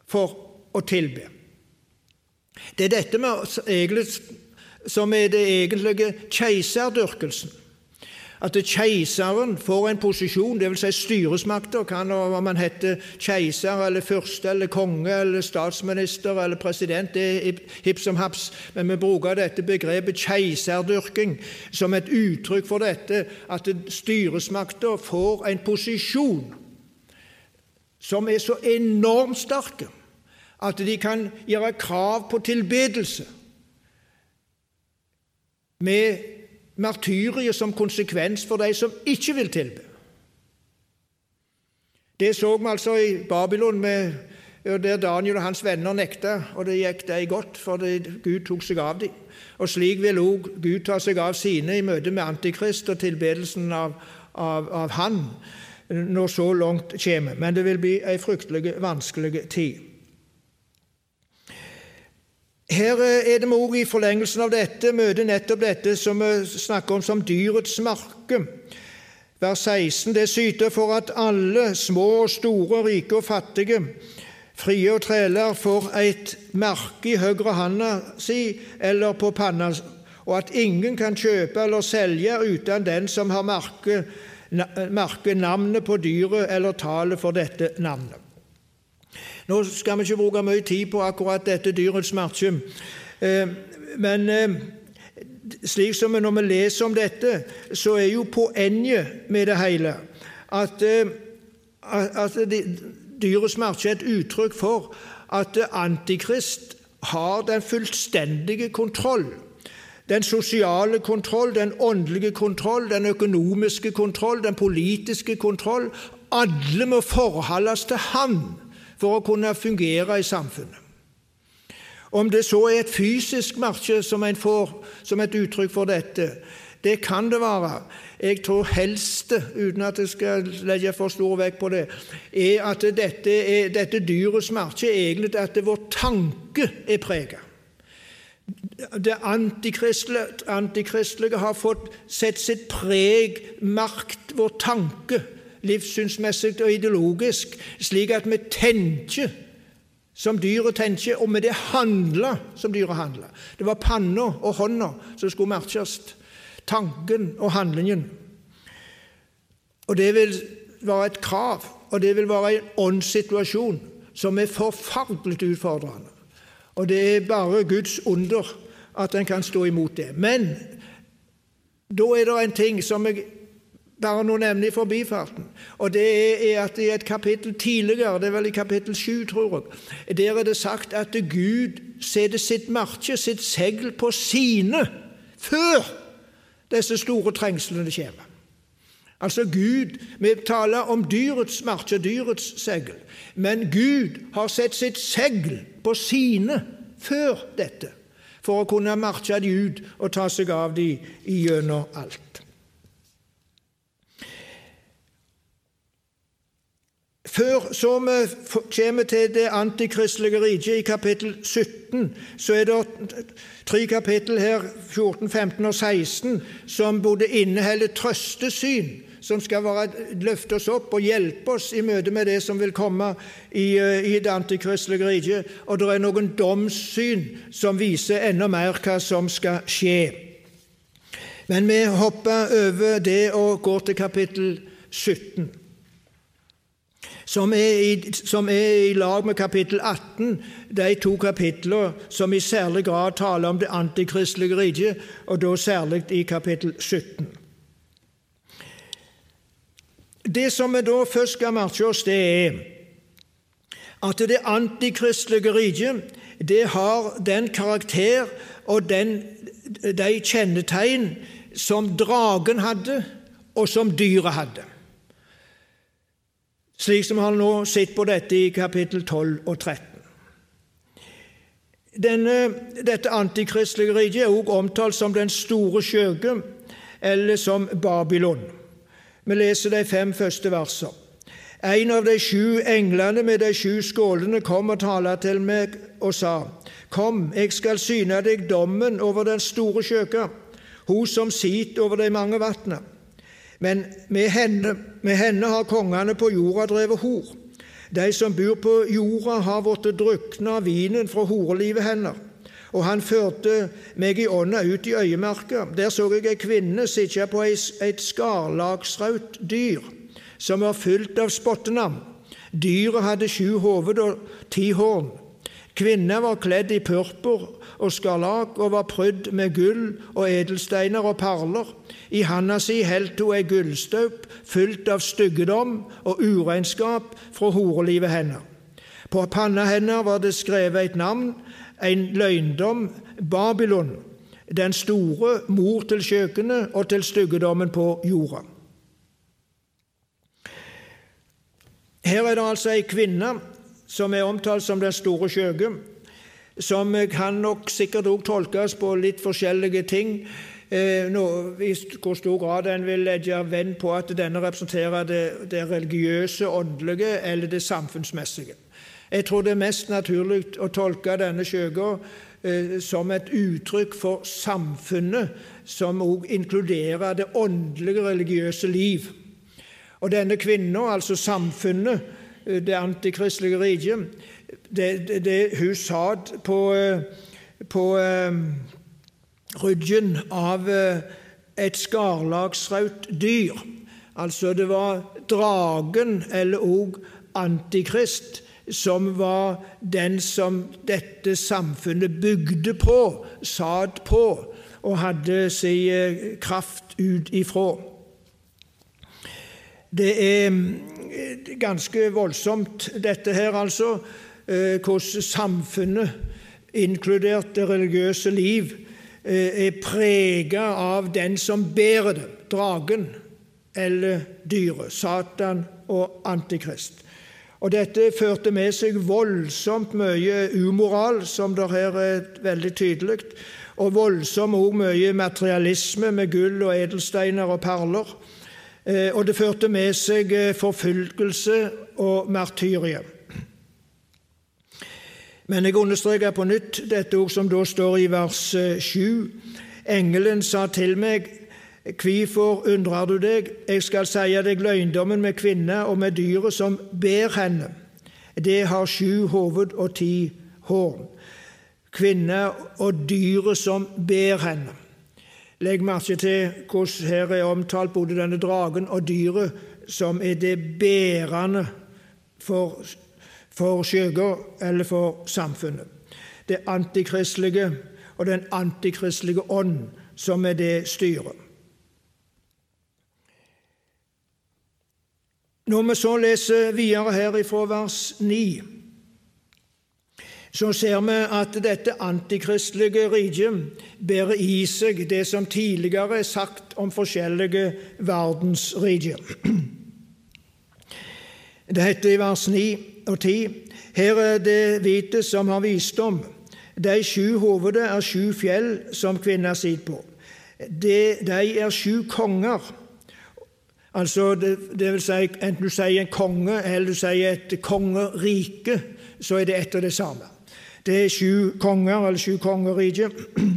for å tilbe. Det er dette med, som er det egentlige keiserdyrkelsen at keiseren får en posisjon, dvs. Si styresmakter, kan om man heter keiser eller fyrste eller konge eller statsminister eller president, det er hipp som haps, men vi bruker dette begrepet keiserdyrking som et uttrykk for dette, at styresmakter får en posisjon som er så enormt sterke at de kan gjøre krav på tilbedelse med martyriet som konsekvens for de som ikke vil tilbe. Det så vi altså i Babylon, med, der Daniel og hans venner nekta, og det gikk dem godt, for Gud tok seg av dem. Og slik vil òg Gud ta seg av sine i møte med Antikrist og tilbedelsen av, av, av Han når så langt kommer. Men det vil bli ei fryktelig vanskelig tid. Her er det òg i forlengelsen av dette møter nettopp dette som vi snakker om som dyrets marke. Vers 16.: Det syter for at alle, små og store, rike og fattige, frie og træler, får et merke i høyre handa si eller på panna, og at ingen kan kjøpe eller selge uten den som har merket, merke navnet på dyret eller tallet for dette navnet. Nå skal vi ikke bruke mye tid på akkurat dette dyrets merke, eh, men eh, slik som når vi leser om dette, så er jo poenget med det hele at, eh, at dyrets martium er et uttrykk for at Antikrist har den fullstendige kontroll. Den sosiale kontroll, den åndelige kontroll, den økonomiske kontroll, den politiske kontroll. Alle må forholdes til Han for å kunne fungere i samfunnet. Om det så er et fysisk marsje som en får som et uttrykk for dette, det kan det være. Jeg tror helst, uten at jeg skal legge for stor vekt på det, er at dette, er, dette dyrets merke er egentlig at vår tanke er preget. Det antikristelige, antikristelige har fått sett sitt preg, makt, vår tanke livssynsmessig og ideologisk, slik at vi tenker som dyret tenker, og med det handler som dyret handler. Det var panna og hånda som skulle merkes. Tanken og handlingen. Og det vil være et krav, og det vil være en åndssituasjon som er forferdelig utfordrende. Og det er bare Guds under at en kan stå imot det. Men da er det en ting som jeg bare noe nevne i forbifarten. Og det er at i et kapittel tidligere, det er vel i kapittel 7, tror jeg, der er det sagt at Gud setter sitt merke, sitt segl, på sine før disse store trengslene kommer. Altså Gud Vi taler om dyrets merke, dyrets segl. Men Gud har sett sitt segl på sine før dette, for å kunne marche de ut og ta seg av de gjennom alt. Før så vi kommer til det antikristelige riket i kapittel 17, så er det tre kapittel her, 14, 15 og 16, som både inneholder trøstesyn, som skal være, løfte oss opp og hjelpe oss i møte med det som vil komme i, eh, i det antikristelige riket, og det er noen domssyn som viser enda mer hva som skal skje. Men vi hopper over det og går til kapittel 17 som er, i, som er, i, lag med kapittel 18, de to kapitlene som i særlig grad taler om det antikristelige riket, og da særlig i kapittel 17. Det som vi da først skal merke oss, det er at det antikristelige riket det har den karakter og den, de kjennetegn som dragen hadde, og som dyret hadde slik som han nå sett på dette i kapittel 12 og 13. Denne, dette antikristelige riket er også omtalt som den store skjøge, eller som Babylon. Vi leser de fem første versene. En av de sju englene med de sju skålene kom og talte til meg og sa:" Kom, jeg skal syne deg dommen over den store skjøka, hun som sit over de mange vatnene. Men med henne, med henne har kongene på jorda drevet hor. De som bor på jorda, har blitt drukna av vinen fra horelivet hennes. Og han førte meg i ånda ut i øyemarka. Der så jeg ei kvinne sitte på et skarlagsraut dyr, som var fylt av spottenavn. Dyret hadde sju hoved og ti horn. Kvinna var kledd i purpur og skarlak og var prydd med gull og edelsteiner og perler. I handa si holdt hun ei gullstaup fylt av styggedom og uregnskap fra horelivet hennes. På panna hennes var det skrevet et navn, en løgndom, Babylon, den store mor til kjøkkenet og til styggedommen på jorda. Her er det altså ei kvinne som er omtalt som den store skjøge, som kan nok sikkert òg tolkes på litt forskjellige ting. Eh, nå, I hvor stor grad en vil legge venn på at denne representerer det, det religiøse, åndelige eller det samfunnsmessige. Jeg tror det er mest naturlig å tolke denne skjøga eh, som et uttrykk for samfunnet, som òg inkluderer det åndelige, religiøse liv. Og denne kvinna, altså samfunnet, eh, det antikristelige riket, det, det, det, hun satt på, eh, på eh, ryggen av uh, et skarlagsraut dyr. Altså det var dragen, eller òg Antikrist, som var den som dette samfunnet bygde på, satt på og hadde sin kraft ut ifra. Det er eh, ganske voldsomt, dette her, altså, hvordan samfunnet, inkludert det religiøse liv, er prega av den som bærer det, dragen eller dyret, Satan og Antikrist. Og Dette førte med seg voldsomt mye umoral, som det her er veldig tydelig, og voldsomt også mye materialisme med gull og edelsteiner og perler. Eh, og det førte med seg eh, forfølgelse og martyrie. Men jeg understreker på nytt dette ord som da står i vers 7. Eh, Engelen sa til meg, Hvorfor undrer du deg? Jeg skal sie deg løgndommen med kvinna og med dyret som ber henne. Det har sju hoved og ti horn. Kvinna og dyret som ber henne. Legg merke til hvordan her er omtalt både denne dragen og dyret som er det bærende for, for skjøga eller for samfunnet. Det antikristelige og den antikristelige ånd som er det styret. Når vi så leser videre her ifra vers 9, så ser vi at dette antikristelige riket bærer i seg det som tidligere er sagt om forskjellige verdensriker. Det heter i vers 9 og ti. Her er det hvite som har visdom. De sju hoveder er sju fjell som kvinna sitter på. De, de er sju konger Altså, det, det, vil si, Enten du sier en konge eller du sier et kongerike, så er det ett og det samme. Det er sju konger, eller sju kongeriker.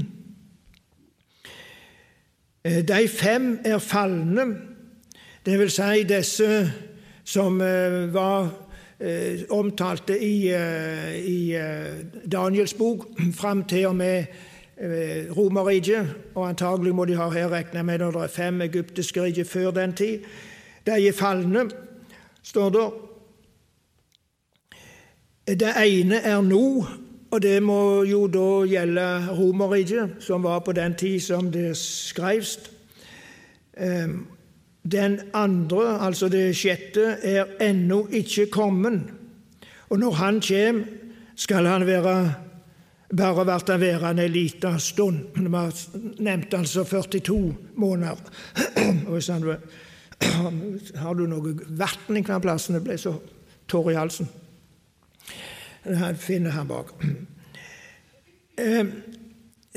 De fem er falne, det vil si disse som eh, var omtalte i, i Daniels bok fram til og med Eh, Romerriket, og antagelig må de ha her regna med når det er fem egyptiske riker før den tid. De er falne, står det. Det ene er nå, og det må jo da gjelde Romerriket, som var på den tid som det skrevs. Ehm, den andre, altså det sjette, er ennå ikke kommet. Og når han kommer, skal han være bare vært værende en liten stund. Vi har nevnt altså 42 måneder. Og han, har du noe vann hver plass? Det ble så tårer i halsen. Det finner han bak. Eh,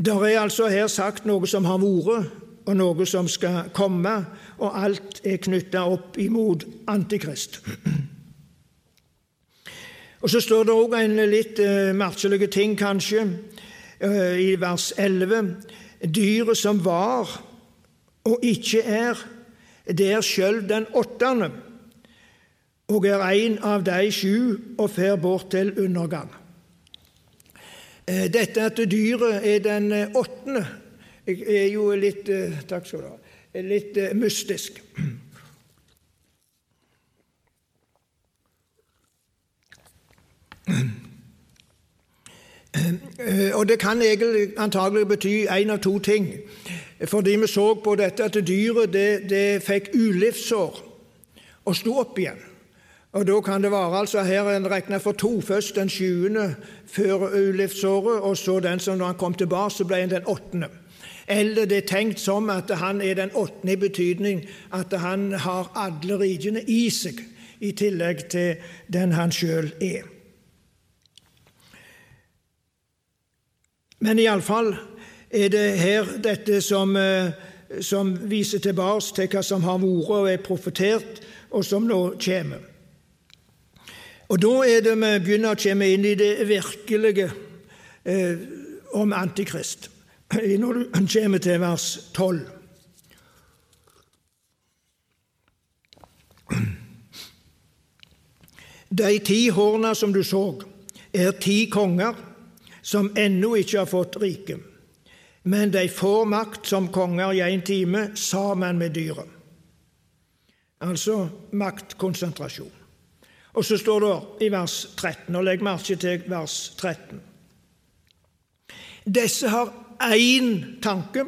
det er altså her sagt noe som har vært, og noe som skal komme, og alt er knytta opp imot Antikrist. Og Så står det òg en litt uh, merkelig ting, kanskje, uh, i vers 11. Dyret som var og ikke er, det er sjøl den åttende, og er en av de sju og fer bort til undergang. Uh, dette at dyret er den åttende, er jo litt Takk skal du ha. Litt mystisk. Eh, og Det kan egentlig antagelig bety én av to ting. Fordi vi så på dette at dyret det, det fikk ulivssår og sto opp igjen. Og Da kan det være altså her en regner for to. Først den sjuende før ulivssåret, og så den som når han kom tilbake, så ble den åttende. Eller det er tenkt som at han er den åttende i betydning at han har alle rikene i seg, i tillegg til den han sjøl er. Men iallfall er det her dette som, eh, som viser tilbake til hva som har vært og er profetert, og som nå kommer. Og Da er det vi begynner å komme inn i det virkelige eh, om Antikrist, når du kommer til vers 12. De ti horna som du så, er ti konger som ennå ikke har fått rike, men de får makt som konger i en time sammen med dyret. Altså maktkonsentrasjon. Og så står det i vers 13, og legg merke til vers 13. Disse har én tanke,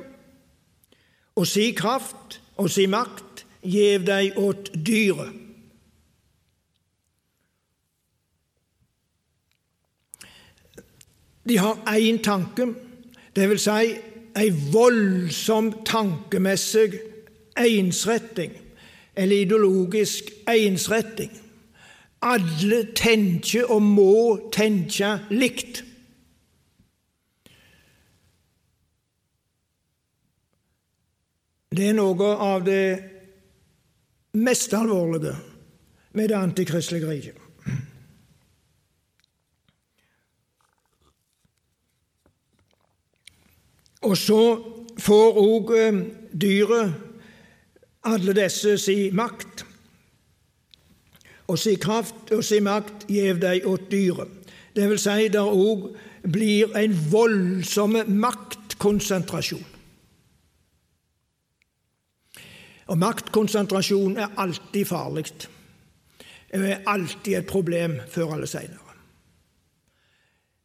og si kraft og si makt gjev deg åt dyret. De har én tanke, det vil si ei voldsom tankemessig ensretting, eller ideologisk ensretting. Alle tenker og må tenke likt. Det er noe av det mest alvorlige med det antikristelige riket. Og så får òg eh, dyret, alle disse, si makt. Og si kraft og si makt gjev dei åt dyret. Det vil si, der òg blir en voldsom maktkonsentrasjon. Og maktkonsentrasjon er alltid farlig. Det er alltid et problem før eller seinere.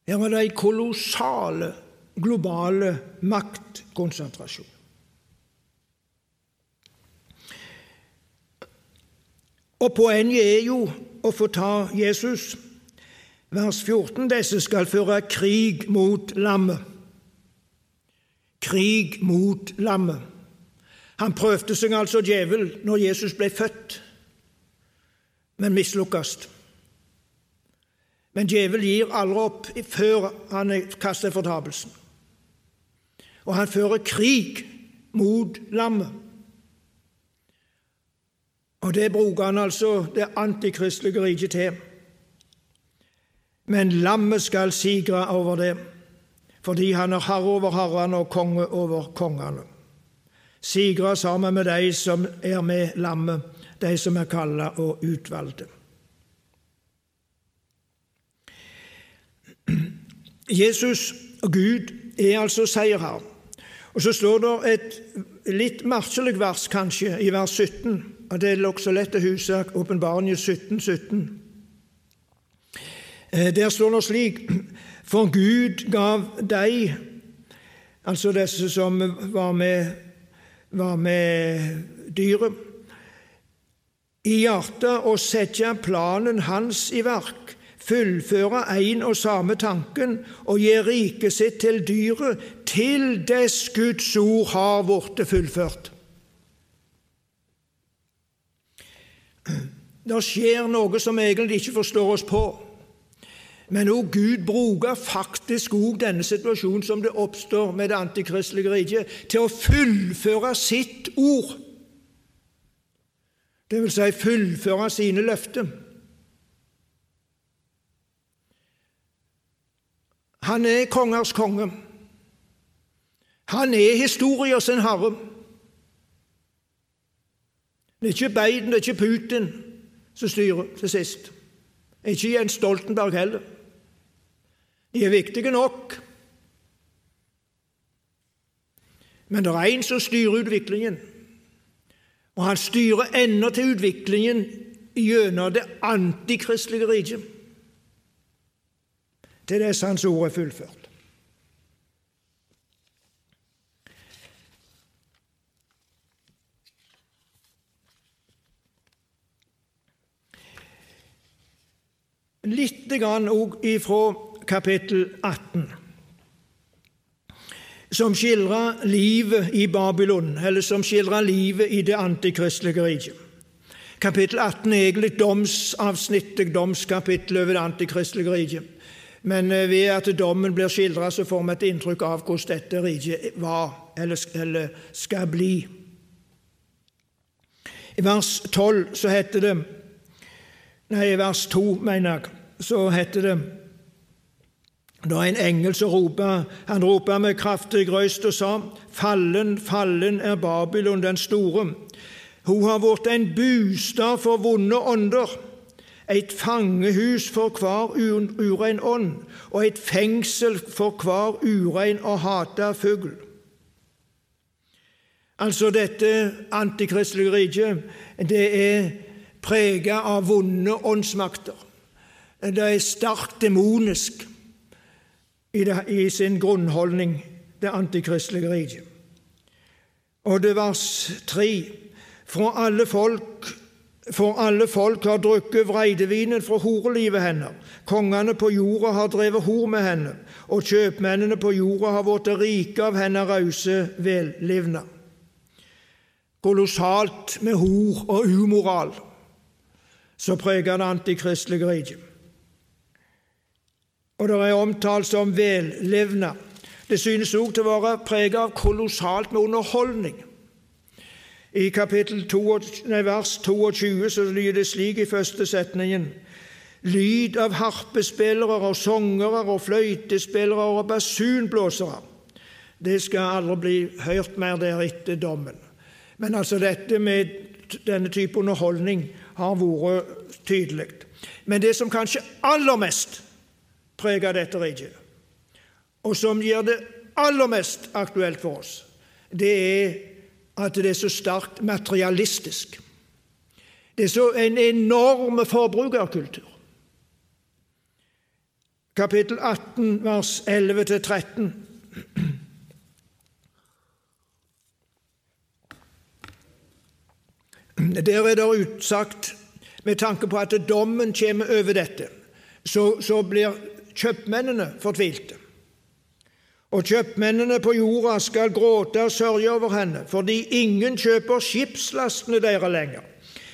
Her var det kolossale globale maktkonsentrasjon. Og Poenget er jo å få ta Jesus. Vers 14.: Disse skal føre krig mot lammet. Krig mot lammet. Han prøvde seg altså djevel når Jesus ble født, men mislukkes. Men djevel gir aldri opp før han kaster fortapelsen og han fører krig mot lammet. Og det bruker han altså det antikristelige riket til. Men lammet skal sigre over det, fordi han er herre over herrene og konge over kongene. Sigre sammen med de som er med lammet, de som er kalla og utvalgte. Jesus og Gud er altså seierherr. Og Så står det et litt merkelig vers, kanskje, i vers 17. og Det er også lett å huske Åpenbaringen 17, 17. Eh, der står det slik For Gud gav deg, altså disse som var med, var med dyret, i hjertet å sette planen hans i verk fullføre en og samme tanken og gi riket sitt til dyret til dess Guds ord har blitt fullført. Det skjer noe som egentlig ikke forstår oss på. Men òg Gud bruker faktisk òg denne situasjonen som det oppstår med det antikristelige riket, til å fullføre sitt ord. Det vil si fullføre sine løfter. Han er kongers konge. Han er historien sin herre. Det er ikke Biden, det er ikke Putin som styrer til sist. Ikke Jens Stoltenberg heller. De er viktige nok. Men det er én som styrer utviklingen, og han styrer ennå til utviklingen gjennom det antikristelige riket til dess Hans ord er fullført. Litt grann òg ifra kapittel 18. som skildrer livet i Babylon, eller som skildrer livet i det antikristelige riket. Kapittel 18 er egentlig domsavsnittet, domskapittelet over det antikristelige riket. Men eh, ved at dommen blir skildret, så får vi et inntrykk av hvordan dette riket var, eller skal bli. I vers 12 så heter det Nei, i vers 2, mener jeg, så heter det da en engel ropa, han ropa med kraftig røyst og sa:" Fallen, fallen er Babylon den store. Hun har blitt en bostad for vonde ånder, et fangehus for hver urein ånd, og et fengsel for hver urein og hata fugl. Altså, dette antikristelige riket, det er preget av vonde åndsmakter. Det er sterkt demonisk i, sin grunnholdning, det antikristelige riket. Og det vers tre For alle folk for alle folk har drukket vreidevinen fra horelivet henne. Kongene på jorda har drevet hor med henne, og kjøpmennene på jorda har blitt rike av henne rause vellivna. Kolossalt med hor og umoral så preger det antikristelige riket og det er omtalt som vellevna. Det synes òg til å være preget av kolossalt med underholdning. I kapittel 2, nei, vers 22 så lyder det slik i første setningen Lyd av harpespillere og sangere og fløytespillere og basunblåsere. Det skal aldri bli hørt mer der etter dommen. Men altså dette med denne type underholdning har vært tydelig. Men det som kanskje aller mest preger dette riket, og som gjør det aller mest aktuelt for oss, det er at det er så sterkt materialistisk. Det er så en enorm forbrukerkultur. Kapittel 18, vers 11-13. Der er det utsagt, med tanke på at dommen kommer over dette, så, så blir kjøpmennene fortvilte. Og kjøpmennene på jorda skal gråte og sørge over henne, fordi ingen kjøper skipslastene deres lenger.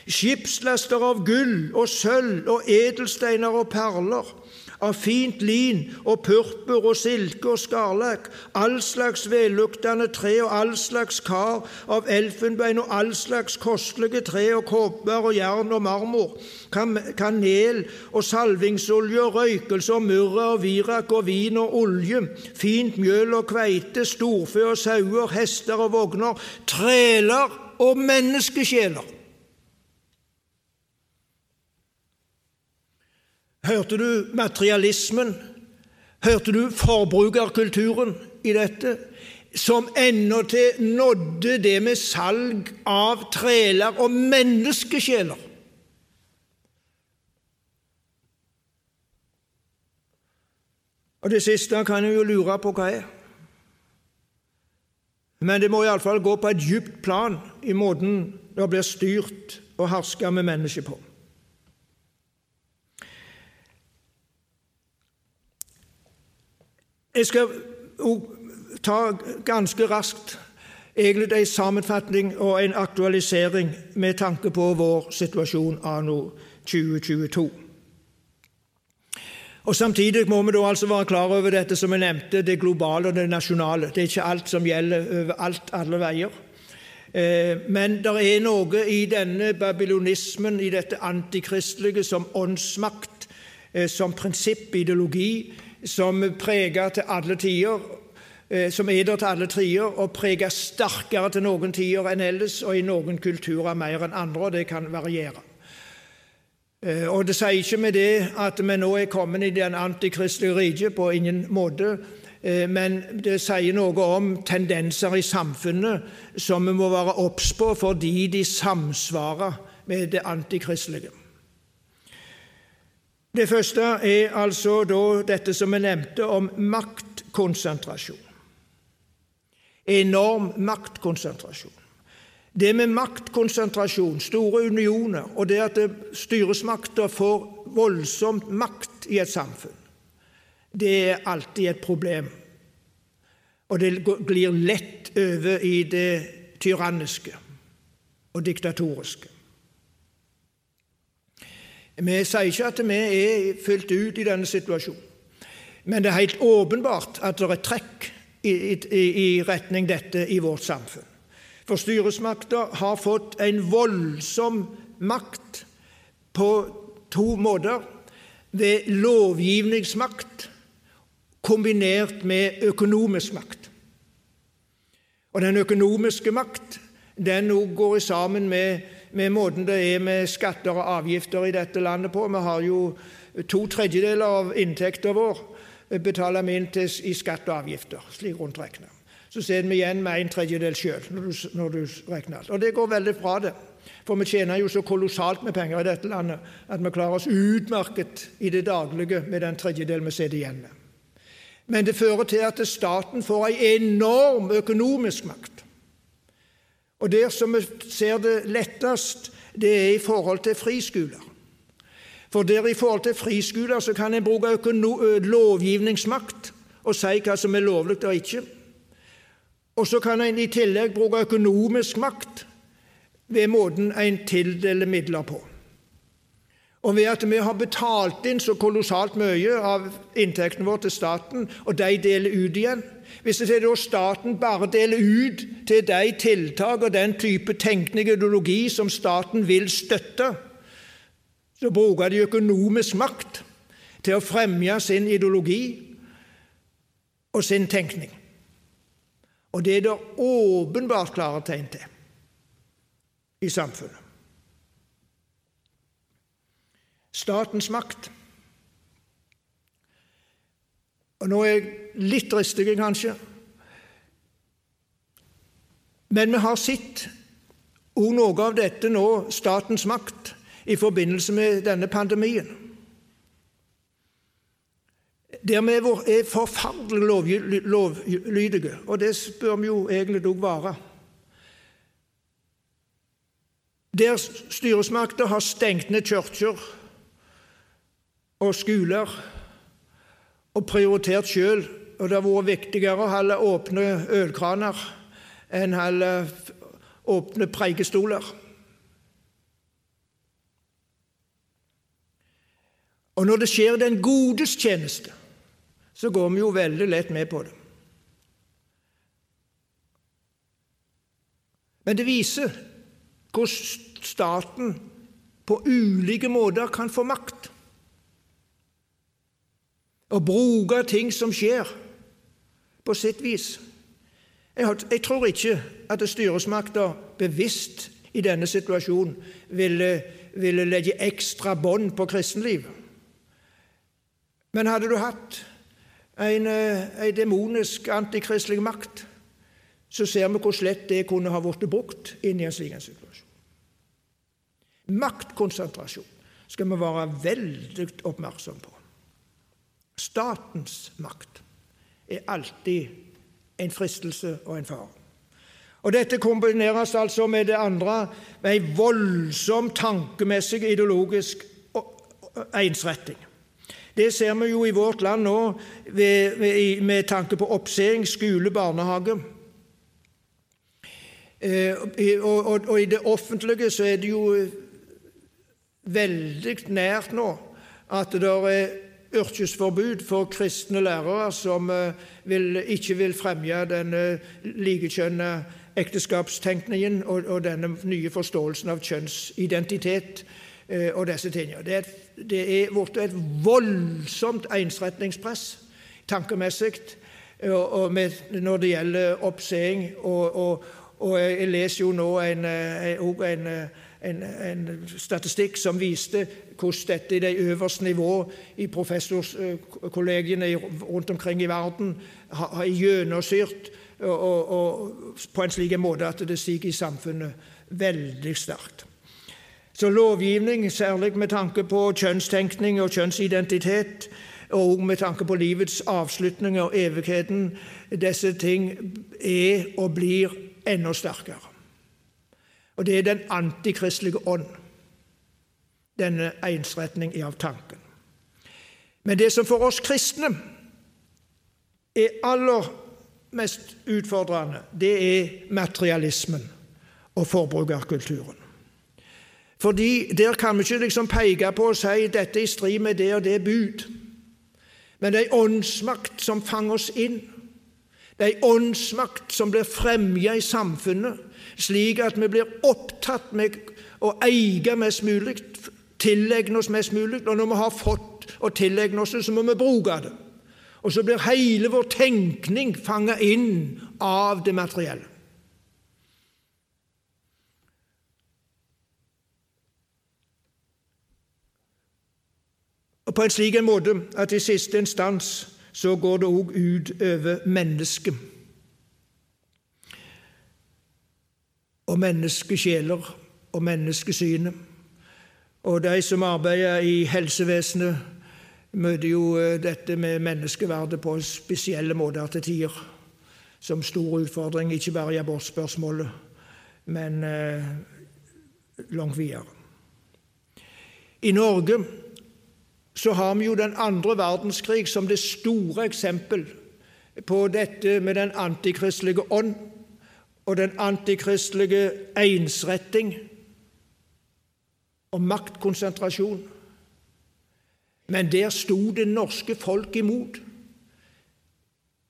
Skipslaster av gull og sølv og edelsteiner og perler av fint lin og purpur og silke og skarlakk, all slags velluktende tre og all slags kar av elfenbein og all slags kostelige tre og kobber og jern og marmor, kanel og salvingsolje og røykelse og myrra og virak og vin og olje, fint mjøl og kveite, storfe og sauer, hester og vogner, treler og menneskesjeler. Hørte du materialismen? Hørte du forbrukerkulturen i dette? Som endatil nådde det med salg av treler og menneskesjeler. Og Det siste kan jeg jo lure på hva er. Men det må iallfall gå på et djupt plan i måten det blir styrt og herska med mennesker på. Jeg skal ta ganske raskt egentlig en sammenfatning og en aktualisering med tanke på vår situasjon anno 2022. Og Samtidig må vi da altså være klar over dette som jeg nevnte, det globale og det nasjonale. Det er ikke alt som gjelder overalt, alle veier. Eh, men det er noe i denne babylonismen, i dette antikristelige, som åndsmakt, eh, som prinsipp, ideologi, som preger til alle tider, eh, som er der til alle tider, og preger sterkere til noen tider enn ellers, og i noen kulturer mer enn andre, og det kan variere. Eh, og Det sier ikke med det at vi nå er kommet i den antikristelige riket, på ingen måte, eh, men det sier noe om tendenser i samfunnet som vi må være obs på fordi de samsvarer med det antikristelige. Det første er altså da dette som jeg nevnte om maktkonsentrasjon. Enorm maktkonsentrasjon. Det med maktkonsentrasjon, store unioner, og det at styresmakter får voldsomt makt i et samfunn, det er alltid et problem. og det glir lett over i det tyranniske og diktatoriske. Vi sier ikke at vi er fylt ut i denne situasjonen, men det er helt åpenbart at det er trekk i, i, i retning dette i vårt samfunn. For styresmakta har fått en voldsom makt på to måter. Ved lovgivningsmakt kombinert med økonomisk makt. Og den økonomiske makt den går sammen med, med, måten det er med skatter og avgifter i dette landet på. Vi har jo to tredjedeler av inntekten vår betaler vi inn i skatt og avgifter, slik rundt regnet så sitter vi igjen med en tredjedel sjøl, når, når, du regner. Og det går veldig bra, det. For vi tjener jo så kolossalt med penger i dette landet at vi klarer oss utmerket i det daglige med den tredjedelen vi sitter igjen med. Men det fører til at staten får en enorm økonomisk makt. Og der som vi ser det lettest, det er i forhold til friskoler. For der i forhold til friskoler så kan en bruke lovgivningsmakt og si hva som er lovlig og ikke. Og så kan en i tillegg bruke økonomisk makt ved måten en tildeler midler på. Og ved at vi har betalt inn så kolossalt mye av inntekten vår til staten, og de deler ut igjen Hvis det da staten bare deler ut til de tiltak og den type tenkning og ideologi som staten vil støtte, så bruker de økonomisk makt til å fremme sin ideologi og sin tenkning. Og det er det åpenbart klare tegn til i samfunnet. Statens makt. Og Nå er jeg litt dristige, kanskje, men vi har sett òg noe av dette nå, statens makt, i forbindelse med denne pandemien der vi er forferdelig lovlydige, og det bør vi jo egentlig òg være. Der styresmakter har stengt ned kirker og skoler og prioritert sjøl, og det har vært viktigere å holde åpne ølkraner enn å holde åpne preikestoler. Og når det skjer den godes tjeneste, så går vi jo veldig lett med på det. Men det viser hvordan staten på ulike måter kan få makt. Og bruke ting som skjer, på sitt vis. Jeg, tror ikke at styresmakter bevisst i denne situasjonen ville, ville legge ekstra bånd på kristenliv. Men hadde du hatt en, eh, en demonisk antikristelig makt, så ser vi hvor slett det kunne ha blitt brukt inn i en slik situasjon. Maktkonsentrasjon skal vi være veldig oppmerksom på. Statens makt er alltid en fristelse og en fare. Og Dette kombineres altså med det andre, med en voldsom tankemessig ideologisk ensretting. Det ser vi jo i vårt land nå ved, med, med tanke på oppseing, skole, barnehage. Eh, og, og, og, i det offentlige så er det jo veldig nært nå at det er yrkesforbud for kristne lærere som eh, vil, ikke vil fremme den likekjønna ekteskapstenkningen og, og denne nye forståelsen av kjønnsidentitet Eh, og disse tingene. Det er, det er blitt et voldsomt ensretningspress tankemessig når det gjelder oppseing. Og, og, og, jeg leser jo nå en, eh, en, en, en, statistikk som viste hvordan dette i de øverste nivå i professorkollegiene rundt omkring i verden har gjennomsyrt på en slik måte at det stiger i samfunnet veldig sterkt. Så lovgivning, særlig med tanke på kjønnstenkning og kjønnsidentitet, og med tanke på livets avslutning og evigheten, disse ting er og blir enda sterkere. Og det er den antikristelige ånd, denne ensretning av tanken. Men det som for oss kristne er aller mest utfordrende, det er materialismen og forbrukerkulturen. Fordi Der kan vi ikke liksom peke på og si dette er i strid med det og det bud. Men det er en åndsmakt som fanger oss inn. Det er en åndsmakt som blir fremja i samfunnet, slik at vi blir opptatt med å eie mest mulig, tilegne oss mest mulig. Og når vi har fått og tilegne oss det, så må vi bruke det. Og så blir hele vår tenkning fanget inn av det materielle. Og på en slik måte at i siste instans så går det òg ut over mennesket. Og menneskesjeler og menneskesynet. Og de som arbeider i helsevesenet, møter jo eh, dette med menneskeverdet på spesielle måter til tider. Som stor utfordring, ikke bare i abortspørsmålet, men eh, langt videre. I Norge så har vi jo den andre verdenskrig som det store eksempel på dette med den antikristelige ånd og den antikristelige ensretting og maktkonsentrasjon. Men der sto det norske folk imot,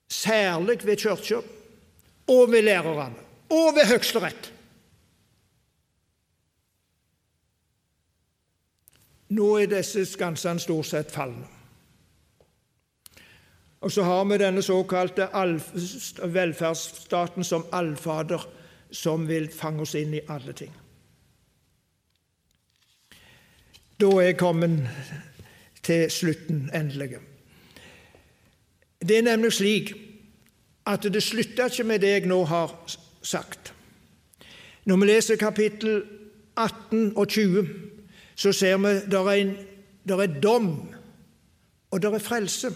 særlig ved kirka og ved lærerne og ved Høyesterett. Nå er disse skansene stort sett falne. Og så har vi denne såkalte velferdsstaten som allfader, som vil fange oss inn i alle ting. Da er jeg kommet til slutten, endelig. Det er nemlig slik at det slutter ikke med det jeg nå har sagt. Når vi leser kapittel 18 og 20, så ser vi at det er dom, og det er frelse.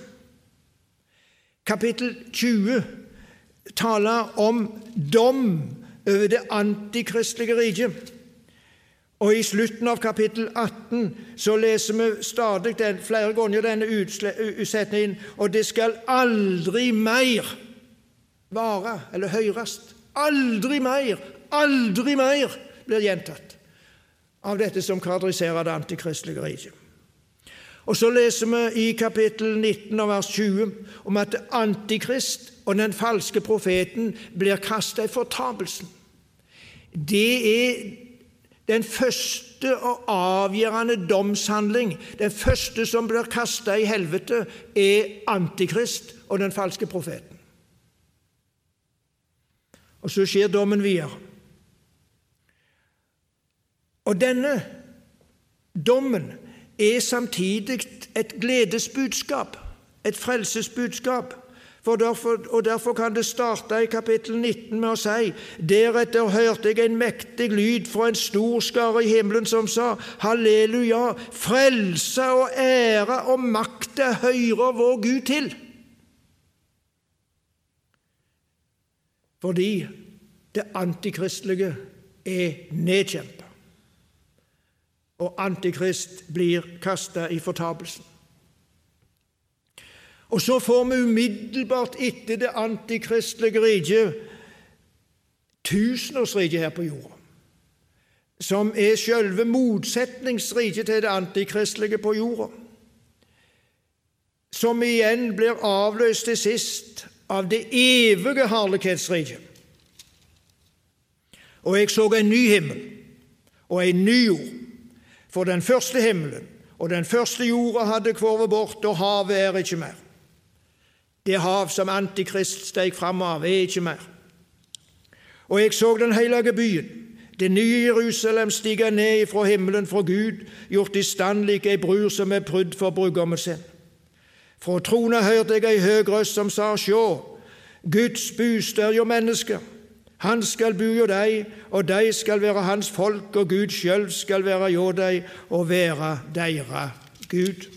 Kapittel 20 taler om dom over det antikristelige riket. Og I slutten av kapittel 18 så leser vi stadig den, flere ganger denne utsetningen Og det skal aldri mer vare eller høres. Aldri mer, aldri mer blir gjentatt av dette som karakteriserer det antikristelige riket. Og Så leser vi i kapittel 19 og vers 20 om at Antikrist og den falske profeten blir kasta i fortapelsen. Det er den første og avgjørende domshandling, den første som blir kasta i helvete, er Antikrist og den falske profeten. Og så skjer dommen videre. Og denne dommen er samtidig et gledesbudskap, et frelsesbudskap. Derfor, og Derfor kan det starte i kapittel 19 med å si Deretter hørte jeg en mektig lyd fra en stor skare i himmelen som sa Halleluja, frelse og ære og makt hører vår Gud til. Fordi det antikristelige er nedkjempet og Antikrist blir kasta i fortapelsen. Og så får vi umiddelbart etter det antikristelige riket tusenårsriket her på jorda, som er selve motsetningsriket til det antikristelige på jorda, som igjen blir avløst til sist av det evige herlighetsriket. Og jeg så en ny himmel og en ny jord for den første himmelen og den første jorda hadde kvorvet bort, og havet er ikke mer. Det hav som Antikrist steg fram av, er ikke mer. Og jeg så den hellige byen, det nye Jerusalem, stige ned fra himmelen fra Gud, gjort i stand lik ei brud som er prydd for brudgommen sin. Fra trona hørte jeg ei høg røst som sa, Sjå, Guds bostad jo mennesker. Han skal bo jo deg, og de skal være hans folk, og Gud sjøl skal være jo deg og være deira Gud.